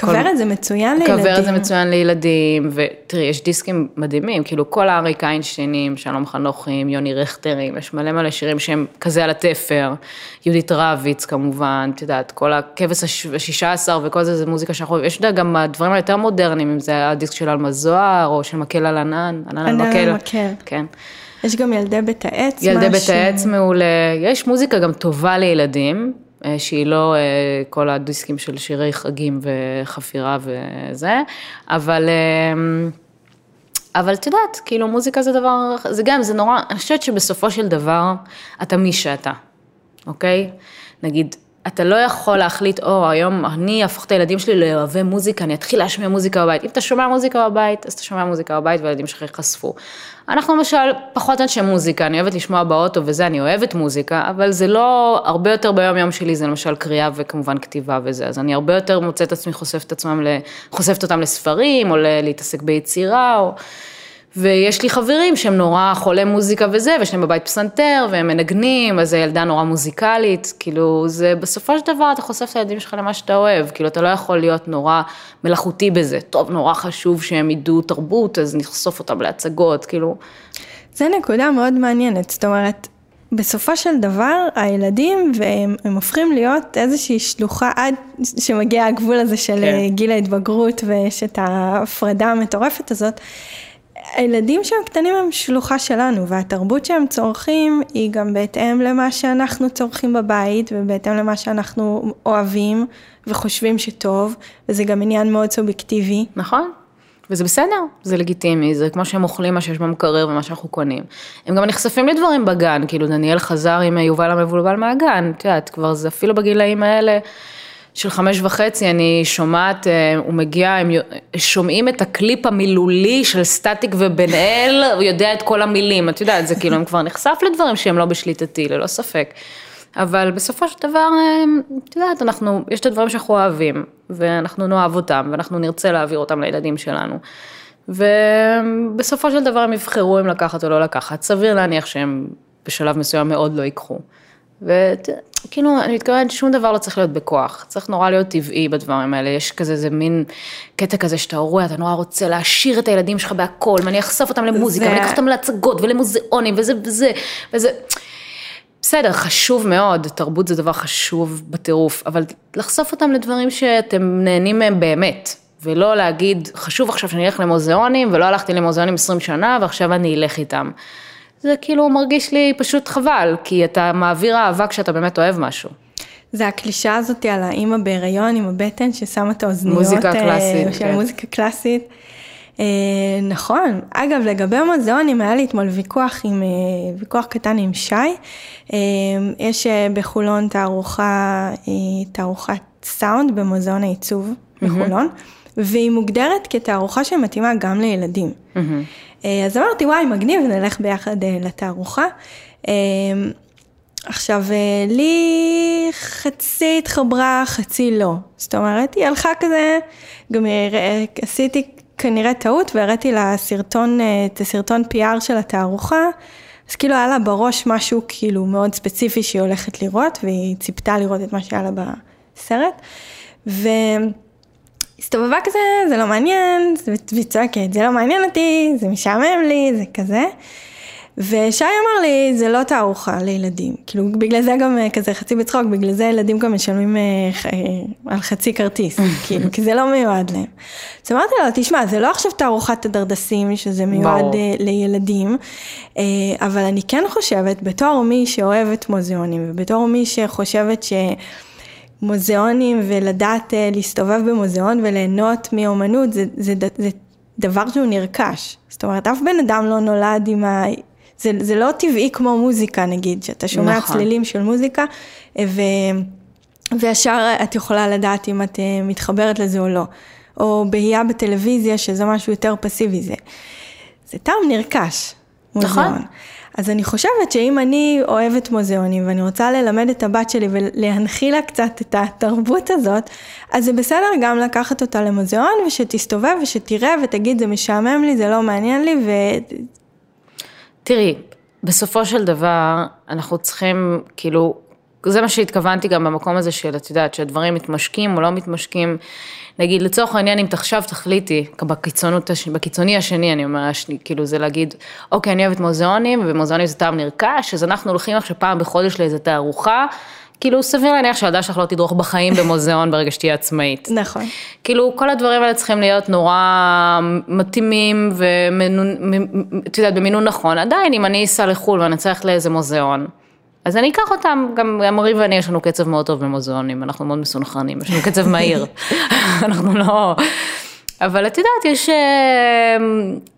כוורת זה מצוין לילדים. כוורת זה מצוין לילדים, ותראי, יש דיסקים מדהימים, כאילו כל האריק איינשטיינים, שלום חנוכים, יוני רכטרים, יש מלא מלא שירים שהם כזה על התפר, יהודית רביץ כמובן, את יודעת, כל הכבש השישה עשר וכל זה, זה מוזיקה שאנחנו, יש גם הדברים היותר מודרניים, אם זה הדיסק של אלמה זוהר, או של מקל על ענן, ענן על מקל. מקל. כן. יש גם ילדי בית העץ. ילדי בית העץ מעולה, יש מוזיקה גם טובה לילדים, שהיא לא אה, כל הדיסקים של שירי חגים וחפירה וזה, אבל... אה, אבל את יודעת, כאילו מוזיקה זה דבר, זה גם, זה נורא, אני חושבת שבסופו של דבר, אתה מי שאתה, אוקיי? נגיד, אתה לא יכול להחליט, או, היום אני אהפוך את הילדים שלי לאוהבי מוזיקה, אני אתחיל להשמיע מוזיקה בבית. אם אתה שומע מוזיקה בבית, אז אתה שומע מוזיקה בבית והילדים שלך ייחשפו. אנחנו למשל פחות אנשי מוזיקה, אני אוהבת לשמוע באוטו וזה, אני אוהבת מוזיקה, אבל זה לא, הרבה יותר ביום יום שלי זה למשל קריאה וכמובן כתיבה וזה, אז אני הרבה יותר מוצאת עצמי חושפת עצמם, חושפת אותם לספרים, או להתעסק ביצירה, או... ויש לי חברים שהם נורא חולי מוזיקה וזה, ויש להם בבית פסנתר, והם מנגנים, אז הילדה נורא מוזיקלית, כאילו, זה בסופו של דבר אתה חושף את הילדים שלך למה שאתה אוהב, כאילו, אתה לא יכול להיות נורא מלאכותי בזה, טוב, נורא חשוב שהם ידעו תרבות, אז נחשוף אותם להצגות, כאילו. זה נקודה מאוד מעניינת, זאת אומרת, בסופו של דבר, הילדים, והם הם הופכים להיות איזושהי שלוחה עד שמגיע הגבול הזה של כן. גיל ההתבגרות, ויש את ההפרדה המטורפת הזאת. הילדים שהם קטנים הם שלוחה שלנו, והתרבות שהם צורכים היא גם בהתאם למה שאנחנו צורכים בבית, ובהתאם למה שאנחנו אוהבים וחושבים שטוב, וזה גם עניין מאוד סובייקטיבי. נכון. וזה בסדר, זה לגיטימי, זה כמו שהם אוכלים מה שיש במקרר ומה שאנחנו קונים. הם גם נחשפים לדברים בגן, כאילו דניאל חזר עם יובל המבולבל מהגן, את יודעת, כבר זה אפילו בגילאים האלה. של חמש וחצי, אני שומעת, אה, הוא מגיע, הם שומעים את הקליפ המילולי של סטטיק ובן אל, הוא יודע את כל המילים, את יודעת, זה כאילו, הם כבר נחשף לדברים שהם לא בשליטתי, ללא ספק. אבל בסופו של דבר, אה, את יודעת, אנחנו, יש את הדברים שאנחנו אוהבים, ואנחנו נאהב אותם, ואנחנו נרצה להעביר אותם לילדים שלנו. ובסופו של דבר הם יבחרו אם לקחת או לא לקחת, סביר להניח שהם בשלב מסוים מאוד לא ייקחו. וכאילו, אני מתכוונת, שום דבר לא צריך להיות בכוח, צריך נורא להיות טבעי בדברים האלה, יש כזה, זה מין קטע כזה שאתה רואה, אתה נורא רוצה להעשיר את הילדים שלך בהכל, ואני אחשוף אותם למוזיקה, ואני אקח אותם להצגות ולמוזיאונים, וזה וזה, וזה. בסדר, חשוב מאוד, תרבות זה דבר חשוב בטירוף, אבל לחשוף אותם לדברים שאתם נהנים מהם באמת, ולא להגיד, חשוב עכשיו שאני אלך למוזיאונים, ולא הלכתי למוזיאונים 20 שנה, ועכשיו אני אלך איתם. זה כאילו מרגיש לי פשוט חבל, כי אתה מעביר אהבה כשאתה באמת אוהב משהו. זה הקלישה הזאת על האימא בהיריון עם הבטן ששמה את האוזניות. מוזיקה אה, קלאסית. של כן. מוזיקה קלאסית. אה, נכון. אגב, לגבי המוזיאונים, היה לי אתמול ויכוח עם, אה, ויכוח קטן עם שי. אה, יש אה, בחולון תערוכה, אה, תערוכת סאונד במוזיאון העיצוב mm-hmm. בחולון, והיא מוגדרת כתערוכה שמתאימה גם לילדים. Mm-hmm. אה, אז אמרתי, וואי, מגניב, נלך ביחד אה, לתערוכה. אה, עכשיו, לי חצי התחברה, חצי לא. זאת אומרת, היא הלכה כזה, גם עשיתי כנראה טעות והראיתי לה סרטון, את הסרטון PR של התערוכה, אז כאילו היה לה בראש משהו כאילו מאוד ספציפי שהיא הולכת לראות, והיא ציפתה לראות את מה שהיה לה בסרט. והסתובבה כזה, זה לא מעניין, והיא צועקת, זה לא מעניין אותי, זה משעמם לי, זה כזה. ושי אמר לי, זה לא תערוכה לילדים. כאילו, בגלל זה גם אה, כזה חצי בצחוק, בגלל זה ילדים גם משלמים אה, אה, על חצי כרטיס, <laughs> כאילו, כי זה לא מיועד להם. אז אמרתי לו, תשמע, זה לא עכשיו תערוכת הדרדסים, שזה מיועד אה, לילדים, אה, אבל אני כן חושבת, בתור מי שאוהבת מוזיאונים, ובתור מי שחושבת ש... מוזיאונים ולדעת אה, להסתובב במוזיאון וליהנות מאומנות, זה, זה, זה דבר שהוא נרכש. זאת אומרת, אף בן אדם לא נולד עם ה... זה, זה לא טבעי כמו מוזיקה נגיד, שאתה שומע נכון. צלילים של מוזיקה, ו, וישר את יכולה לדעת אם את אה, מתחברת לזה או לא. או בהייה בטלוויזיה, שזה משהו יותר פסיבי, זה, זה טעם נרכש, מוזיאון. נכון. אז אני חושבת שאם אני אוהבת מוזיאונים ואני רוצה ללמד את הבת שלי ולהנחיל לה קצת את התרבות הזאת, אז זה בסדר גם לקחת אותה למוזיאון ושתסתובב ושתראה ותגיד זה משעמם לי, זה לא מעניין לי ו... תראי, בסופו של דבר אנחנו צריכים כאילו זה מה שהתכוונתי גם במקום הזה של, את יודעת, שהדברים מתמשקים או לא מתמשקים. נגיד, לצורך העניין, אם עכשיו תחליטי, בקיצונות, בקיצוני השני, אני אומר, כאילו, זה להגיד, אוקיי, אני אוהבת מוזיאונים, ומוזיאונים זה טעם נרכש, אז אנחנו הולכים עכשיו פעם בחודש לאיזה תערוכה. כאילו, סביר להניח שהילדה שלך לא תדרוך בחיים <laughs> במוזיאון ברגע שתהיה עצמאית. נכון. כאילו, כל הדברים האלה צריכים להיות נורא מתאימים ואת יודעת, במינון נכון. עדיין, אם אני אסע לחו"ל ואני צריך לאיזה מוזיאון, אז אני אקח אותם, גם אמרי ואני יש לנו קצב מאוד טוב במוזיאונים, אנחנו מאוד מסונכרנים, יש לנו קצב מהיר, <laughs> אנחנו לא... אבל את יודעת, יש, אה,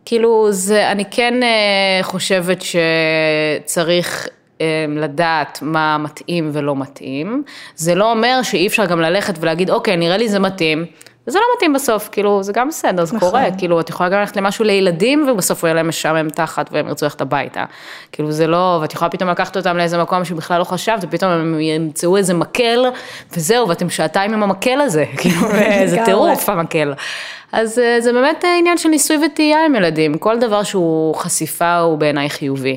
כאילו, זה, אני כן אה, חושבת שצריך אה, לדעת מה מתאים ולא מתאים. זה לא אומר שאי אפשר גם ללכת ולהגיד, אוקיי, נראה לי זה מתאים, וזה לא מתאים בסוף, כאילו, זה גם בסדר, זה נכון. קורה, כאילו, את יכולה גם ללכת למשהו לילדים, ובסוף הוא יהיה להם משעמם תחת, והם ירצו ללכת הביתה. כאילו, זה לא, ואת יכולה פתאום לקחת אותם לאיזה מקום שבכלל לא חשבת, ופתאום הם ימצאו איזה מקל, וזהו, ואתם שעתיים עם המקל הזה, <laughs> כאילו, <laughs> זה טירוף המקל. אז אה, זה באמת עניין של ניסוי וטעייה עם ילדים, כל דבר שהוא חשיפה הוא בעיניי חיובי.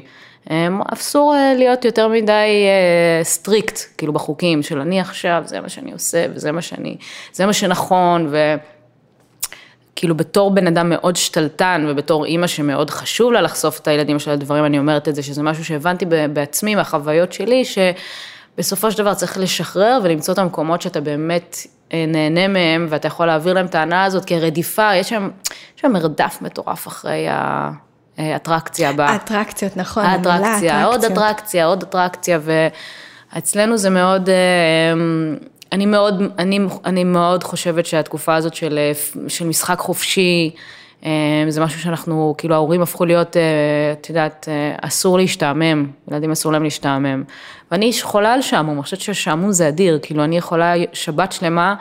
אסור אה, להיות יותר מדי strict, אה, כאילו בחוקים של אני עכשיו, זה מה שאני עושה וזה מה שאני, זה מה שנכון, וכאילו בתור בן אדם מאוד שתלטן ובתור אימא שמאוד חשוב לה לחשוף את הילדים של הדברים, אני אומרת את זה, שזה משהו שהבנתי בעצמי מהחוויות שלי, שבסופו של דבר צריך לשחרר ולמצוא את המקומות שאתה באמת אה, נהנה מהם ואתה יכול להעביר להם את ההנאה הזאת כרדיפה, יש שם, יש שם מרדף מטורף אחרי ה... אטרקציה ב... אטרקציות, נכון. אטרקציה, עוד אטרקציה, עוד אטרקציה, ואצלנו זה מאוד, אה, אני מאוד, אני, אני מאוד חושבת שהתקופה הזאת של, של משחק חופשי, אה, זה משהו שאנחנו, כאילו ההורים הפכו להיות, אה, את יודעת, אסור להשתעמם, ילדים אסור להם להשתעמם. ואני חולה על שעמום, אני חושבת ששעמום זה אדיר, כאילו אני יכולה שבת שלמה,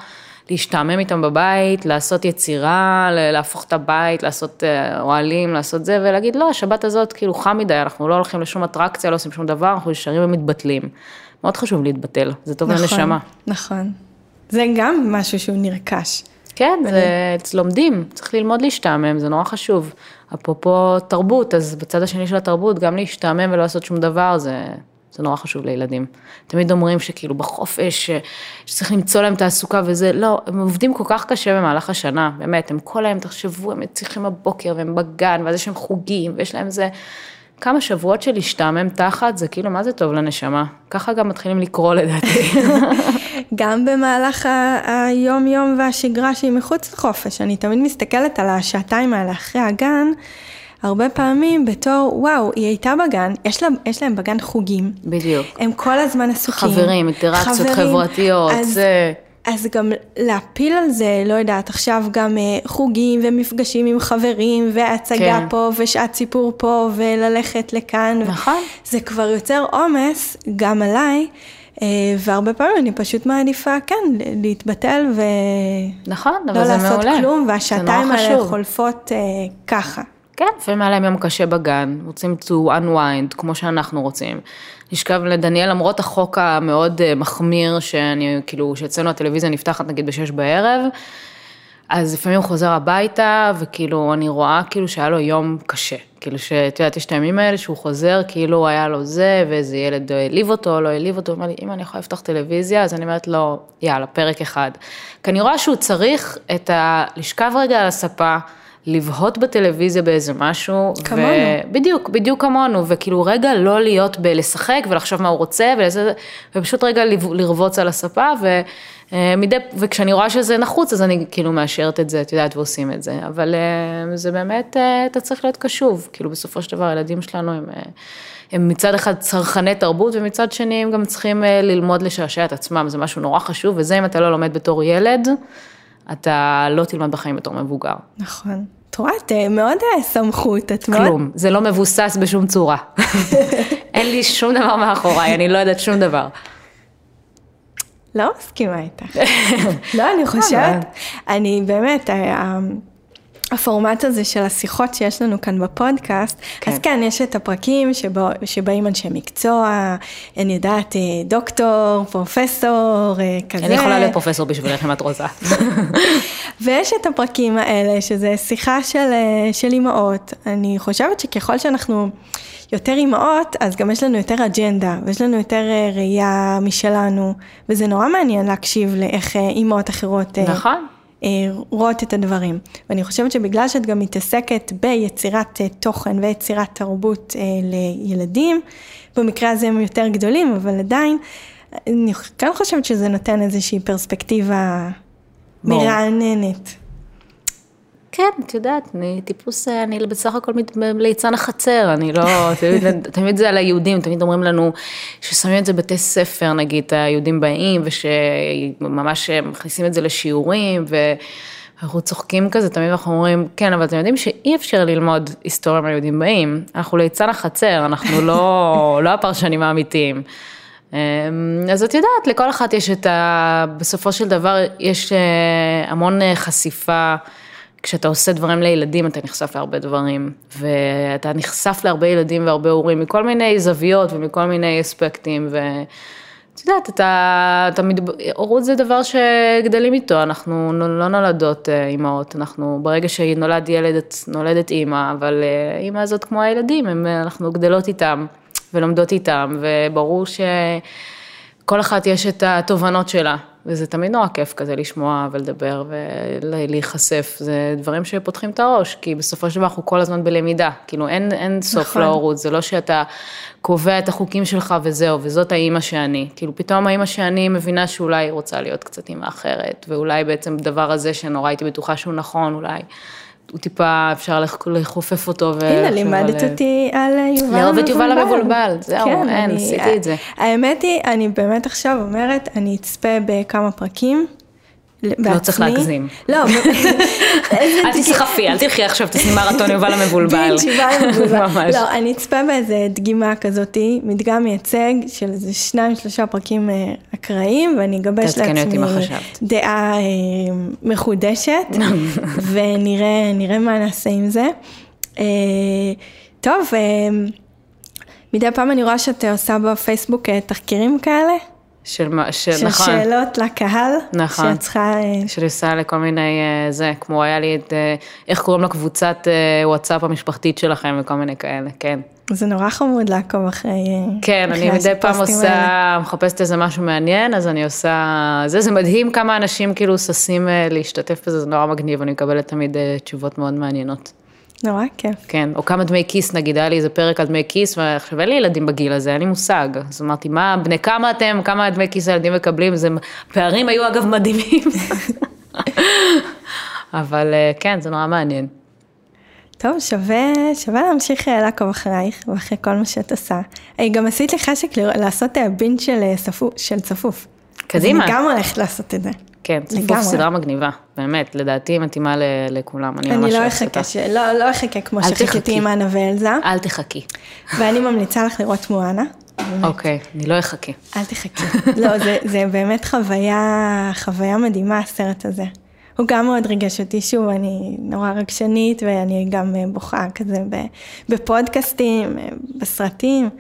להשתעמם איתם בבית, לעשות יצירה, להפוך את הבית, לעשות אה, אוהלים, לעשות זה, ולהגיד, לא, השבת הזאת כאילו חם מדי, אנחנו לא הולכים לשום אטרקציה, לא עושים שום דבר, אנחנו נשארים ומתבטלים. מאוד חשוב להתבטל, זה טוב נכון, לנשמה. נכון, זה גם משהו שהוא נרכש. כן, זה לומדים, צריך ללמוד להשתעמם, זה נורא חשוב. אפרופו תרבות, אז בצד השני של התרבות, גם להשתעמם ולא לעשות שום דבר, זה זה נורא חשוב לילדים. תמיד אומרים שכאילו בחופש, שצריך למצוא להם תעסוקה וזה, לא, הם עובדים כל כך קשה במהלך השנה, באמת, הם כל היום, תחשבו, הם צריכים בבוקר והם בגן, ואז יש להם חוגים, ויש להם זה, כמה שבועות של להשתעמם תחת, זה כאילו, מה זה טוב לנשמה? ככה גם מתחילים לקרוא לדעתי. <laughs> גם במהלך היום-יום והשגרה שהיא מחוץ לחופש, אני תמיד מסתכלת על השעתיים האלה אחרי הגן. הרבה פעמים בתור, וואו, היא הייתה בגן, יש, לה, יש להם בגן חוגים. בדיוק. הם כל הזמן עסוקים. חברים, אינטראקציות חברתיות, אז, זה... אז גם להפיל על זה, לא יודעת, עכשיו גם אה, חוגים ומפגשים עם חברים, והצגה כן. פה, ושעת סיפור פה, וללכת לכאן. נכון. זה כבר יוצר עומס גם עליי. אה, והרבה פעמים אני פשוט מעדיפה, כן, להתבטל ולא נכון, אבל זה מעולה. לעשות כלום, והשעתיים האלה חולפות אה, ככה. כן, לפעמים היה להם יום קשה בגן, רוצים to unwind, כמו שאנחנו רוצים. לשכב לדניאל, למרות החוק המאוד אה, מחמיר, שאני, כאילו, שאצלנו הטלוויזיה נפתחת נגיד בשש בערב, אז לפעמים הוא חוזר הביתה, וכאילו, אני רואה כאילו שהיה לו יום קשה. כאילו שאת יודעת, יש את הימים האלה שהוא חוזר, כאילו היה לו זה, ואיזה ילד העליב אותו, לא העליב אותו, הוא אומר לי, אם אני יכולה לפתוח טלוויזיה, אז אני אומרת לו, יאללה, פרק אחד. כי אני רואה שהוא צריך את ה... לשכב רגע על הספה, לבהות בטלוויזיה באיזה משהו. כמונו. ו... בדיוק, בדיוק כמונו, וכאילו רגע לא להיות בלשחק ולחשוב מה הוא רוצה, ולזה, ופשוט רגע לרבוץ על הספה, ו... אה, מדי, וכשאני רואה שזה נחוץ, אז אני כאילו מאשרת את זה, את יודעת, ועושים את זה. אבל אה, זה באמת, אה, אתה צריך להיות קשוב. כאילו, בסופו של דבר, הילדים שלנו הם, הם מצד אחד צרכני תרבות, ומצד שני הם גם צריכים ללמוד לשעשע את עצמם. זה משהו נורא חשוב, וזה אם אתה לא לומד בתור ילד, אתה לא תלמד בחיים בתור מבוגר. נכון. את רואה, את אה, מאוד אה, סמכות, את מאוד... כלום, זה לא מבוסס בשום צורה. <laughs> אין לי שום דבר מאחוריי, אני לא יודעת שום דבר. לא מסכימה איתך. לא, אני חושבת, אני באמת, ה- הפורמט הזה של השיחות שיש לנו כאן בפודקאסט, כן. אז כן, יש את הפרקים שבו, שבאים אנשי מקצוע, אני יודעת, אה, דוקטור, פרופסור, אה, כזה. אני יכולה להיות פרופסור בשבילך אם את רוצה. <laughs> ויש את הפרקים האלה, שזה שיחה של, אה, של אימהות. אני חושבת שככל שאנחנו יותר אימהות, אז גם יש לנו יותר אג'נדה, ויש לנו יותר ראייה משלנו, וזה נורא מעניין להקשיב לאיך אימהות אחרות... נכון. אה, רואות את הדברים. ואני חושבת שבגלל שאת גם מתעסקת ביצירת אה, תוכן ויצירת תרבות אה, לילדים, במקרה הזה הם יותר גדולים, אבל עדיין, אני כן חושבת שזה נותן איזושהי פרספקטיבה. מרעננת. כן, את יודעת, אני טיפוס, אה, אני בסך הכל ליצן החצר, אני לא, <laughs> תמיד, תמיד זה על היהודים, תמיד אומרים לנו ששמים את זה בבתי ספר, נגיד, היהודים באים, ושממש מכניסים את זה לשיעורים, ואנחנו צוחקים כזה, תמיד אנחנו אומרים, כן, אבל אתם יודעים שאי אפשר ללמוד היסטוריה מהיהודים באים, אנחנו ליצן החצר, אנחנו לא, <laughs> לא הפרשנים האמיתיים. אמ, אז את יודעת, לכל אחת יש את ה... בסופו של דבר יש אה, המון אה, חשיפה. כשאתה עושה דברים לילדים, אתה נחשף להרבה דברים, ואתה נחשף להרבה ילדים והרבה הורים מכל מיני זוויות ומכל מיני אספקטים, ואת יודעת, אתה, אתה מתב... הורות זה דבר שגדלים איתו, אנחנו נו- לא נולדות אה, אימהות, אנחנו, ברגע שנולד ילד, את נולדת אימא, אבל אה, אימא הזאת כמו הילדים, הם, אנחנו גדלות איתם ולומדות איתם, וברור שכל אחת יש את התובנות שלה. וזה תמיד נורא כיף כזה לשמוע ולדבר ולהיחשף, זה דברים שפותחים את הראש, כי בסופו של דבר אנחנו כל הזמן בלמידה, כאילו אין, אין סוף נכון. להורות, זה לא שאתה קובע את החוקים שלך וזהו, וזאת האימא שאני, כאילו פתאום האימא שאני מבינה שאולי היא רוצה להיות קצת אימא אחרת, ואולי בעצם הדבר הזה שנורא הייתי בטוחה שהוא נכון, אולי הוא טיפה, אפשר לח- לחופף אותו. הנה, לימדת על- אותי על אה, יובל המבולבל. לאהוב את יובל המבולבל, זהו, אין, אני- עשיתי את זה. האמת היא, אני באמת עכשיו אומרת, אני אצפה בכמה פרקים. לא צריך. להגזים. לא, <laughs> אל תסחפי, אל תלכי עכשיו, תעשי מרתון יובל המבולבל. <laughs> ממש. לא, אני אצפה באיזה דגימה כזאתי, מדגם מייצג של איזה שניים, שלושה פרקים אה, אקראיים, ואני אגבש לעצמי. דעה אה, מחודשת, <laughs> ונראה נראה מה נעשה עם זה. אה, טוב, מדי פעם אני רואה שאת עושה בפייסבוק תחקירים כאלה, של מה, של, של נכון. שאלות לקהל, נכון. שאת צריכה... אה, שאני עושה לכל מיני, אה, זה, כמו היה לי את, אה, איך קוראים לקבוצת וואטסאפ המשפחתית שלכם וכל מיני כאלה, כן. זה נורא חמוד לעקוב אחרי... כן, אחרי אני מדי פעם הפוסטים האלה. עושה, מחפשת איזה משהו מעניין, אז אני עושה, זה, זה מדהים כמה אנשים כאילו ששים להשתתף בזה, זה נורא מגניב, אני מקבלת תמיד תשובות מאוד מעניינות. נורא כיף. כן, או כמה דמי כיס, נגיד, היה לי איזה פרק על דמי כיס, ועכשיו אין לי ילדים בגיל הזה, אין לי מושג. אז אמרתי, מה, בני כמה אתם, כמה דמי כיס הילדים מקבלים, זה, פערים היו אגב מדהימים. <laughs> אבל אה, כן, זה נורא מעניין. טוב, שווה, שווה להמשיך אה, לעקוב אחרייך ואחרי כל מה שאת עושה. גם עשית לי חשק לעשות אה, בינג' של, של צפוף. קדימה. אז אני גם הולכת לעשות את זה. כן, צפוף. סדרה מגניבה, באמת, לדעתי היא מתאימה לכולם, אני אני ממש לא אוהבת אותה. ש... לא, לא אחכה כמו שחיכיתי. עם אנה ואלזה, אל תחכי. ואני ממליצה לך לראות מואנה. אוקיי, אני לא אחכה. אל תחכי. לא, זה, זה באמת חוויה, חוויה מדהימה, הסרט הזה. הוא גם מאוד ריגש אותי, שוב, אני נורא רגשנית, ואני גם בוכה כזה בפודקאסטים, אה, בסרטים,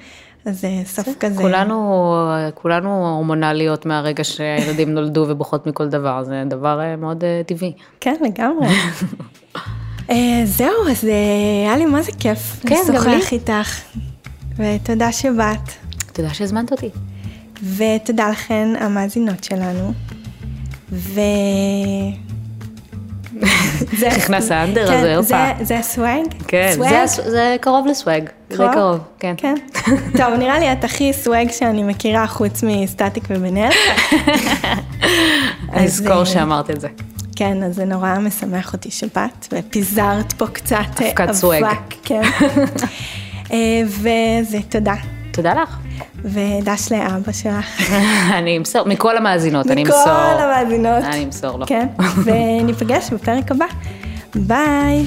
זה סוף כזה. כולנו, כולנו הורמונליות מהרגע שהילדים נולדו ובוכות מכל דבר, זה דבר אה, מאוד אה, טבעי. כן, לגמרי. <laughs> אה, זהו, אז היה לי מה זה כיף. כן, גם לי. לשוחח איתך, ותודה שבאת. תודה שהזמנת אותי. ותודה לכן המאזינות שלנו. ו... זה- <laughs> נכנס האנדר כן, הזה, הופה. זה- הסוואג? כן, זה קרוב לסוואג, זה די קרוב, כן. כן. טוב, נראה לי את הכי סוואג שאני מכירה חוץ מסטטיק ובן אל. אז, אזכור אה, שאמרת את זה. כן, אז זה נורא משמח אותי שבאת, ופיזרת פה קצת אה, אבקת סוואג. אבק, כן. <laughs> אה, וזה תודה. תודה לך. ודש לאבא שלך. <laughs> אני אמסור, מכל המאזינות, אני אמסור. מכל המאזינות. אני אמסור לו. כן, <laughs> וניפגש בפרק הבא. ביי.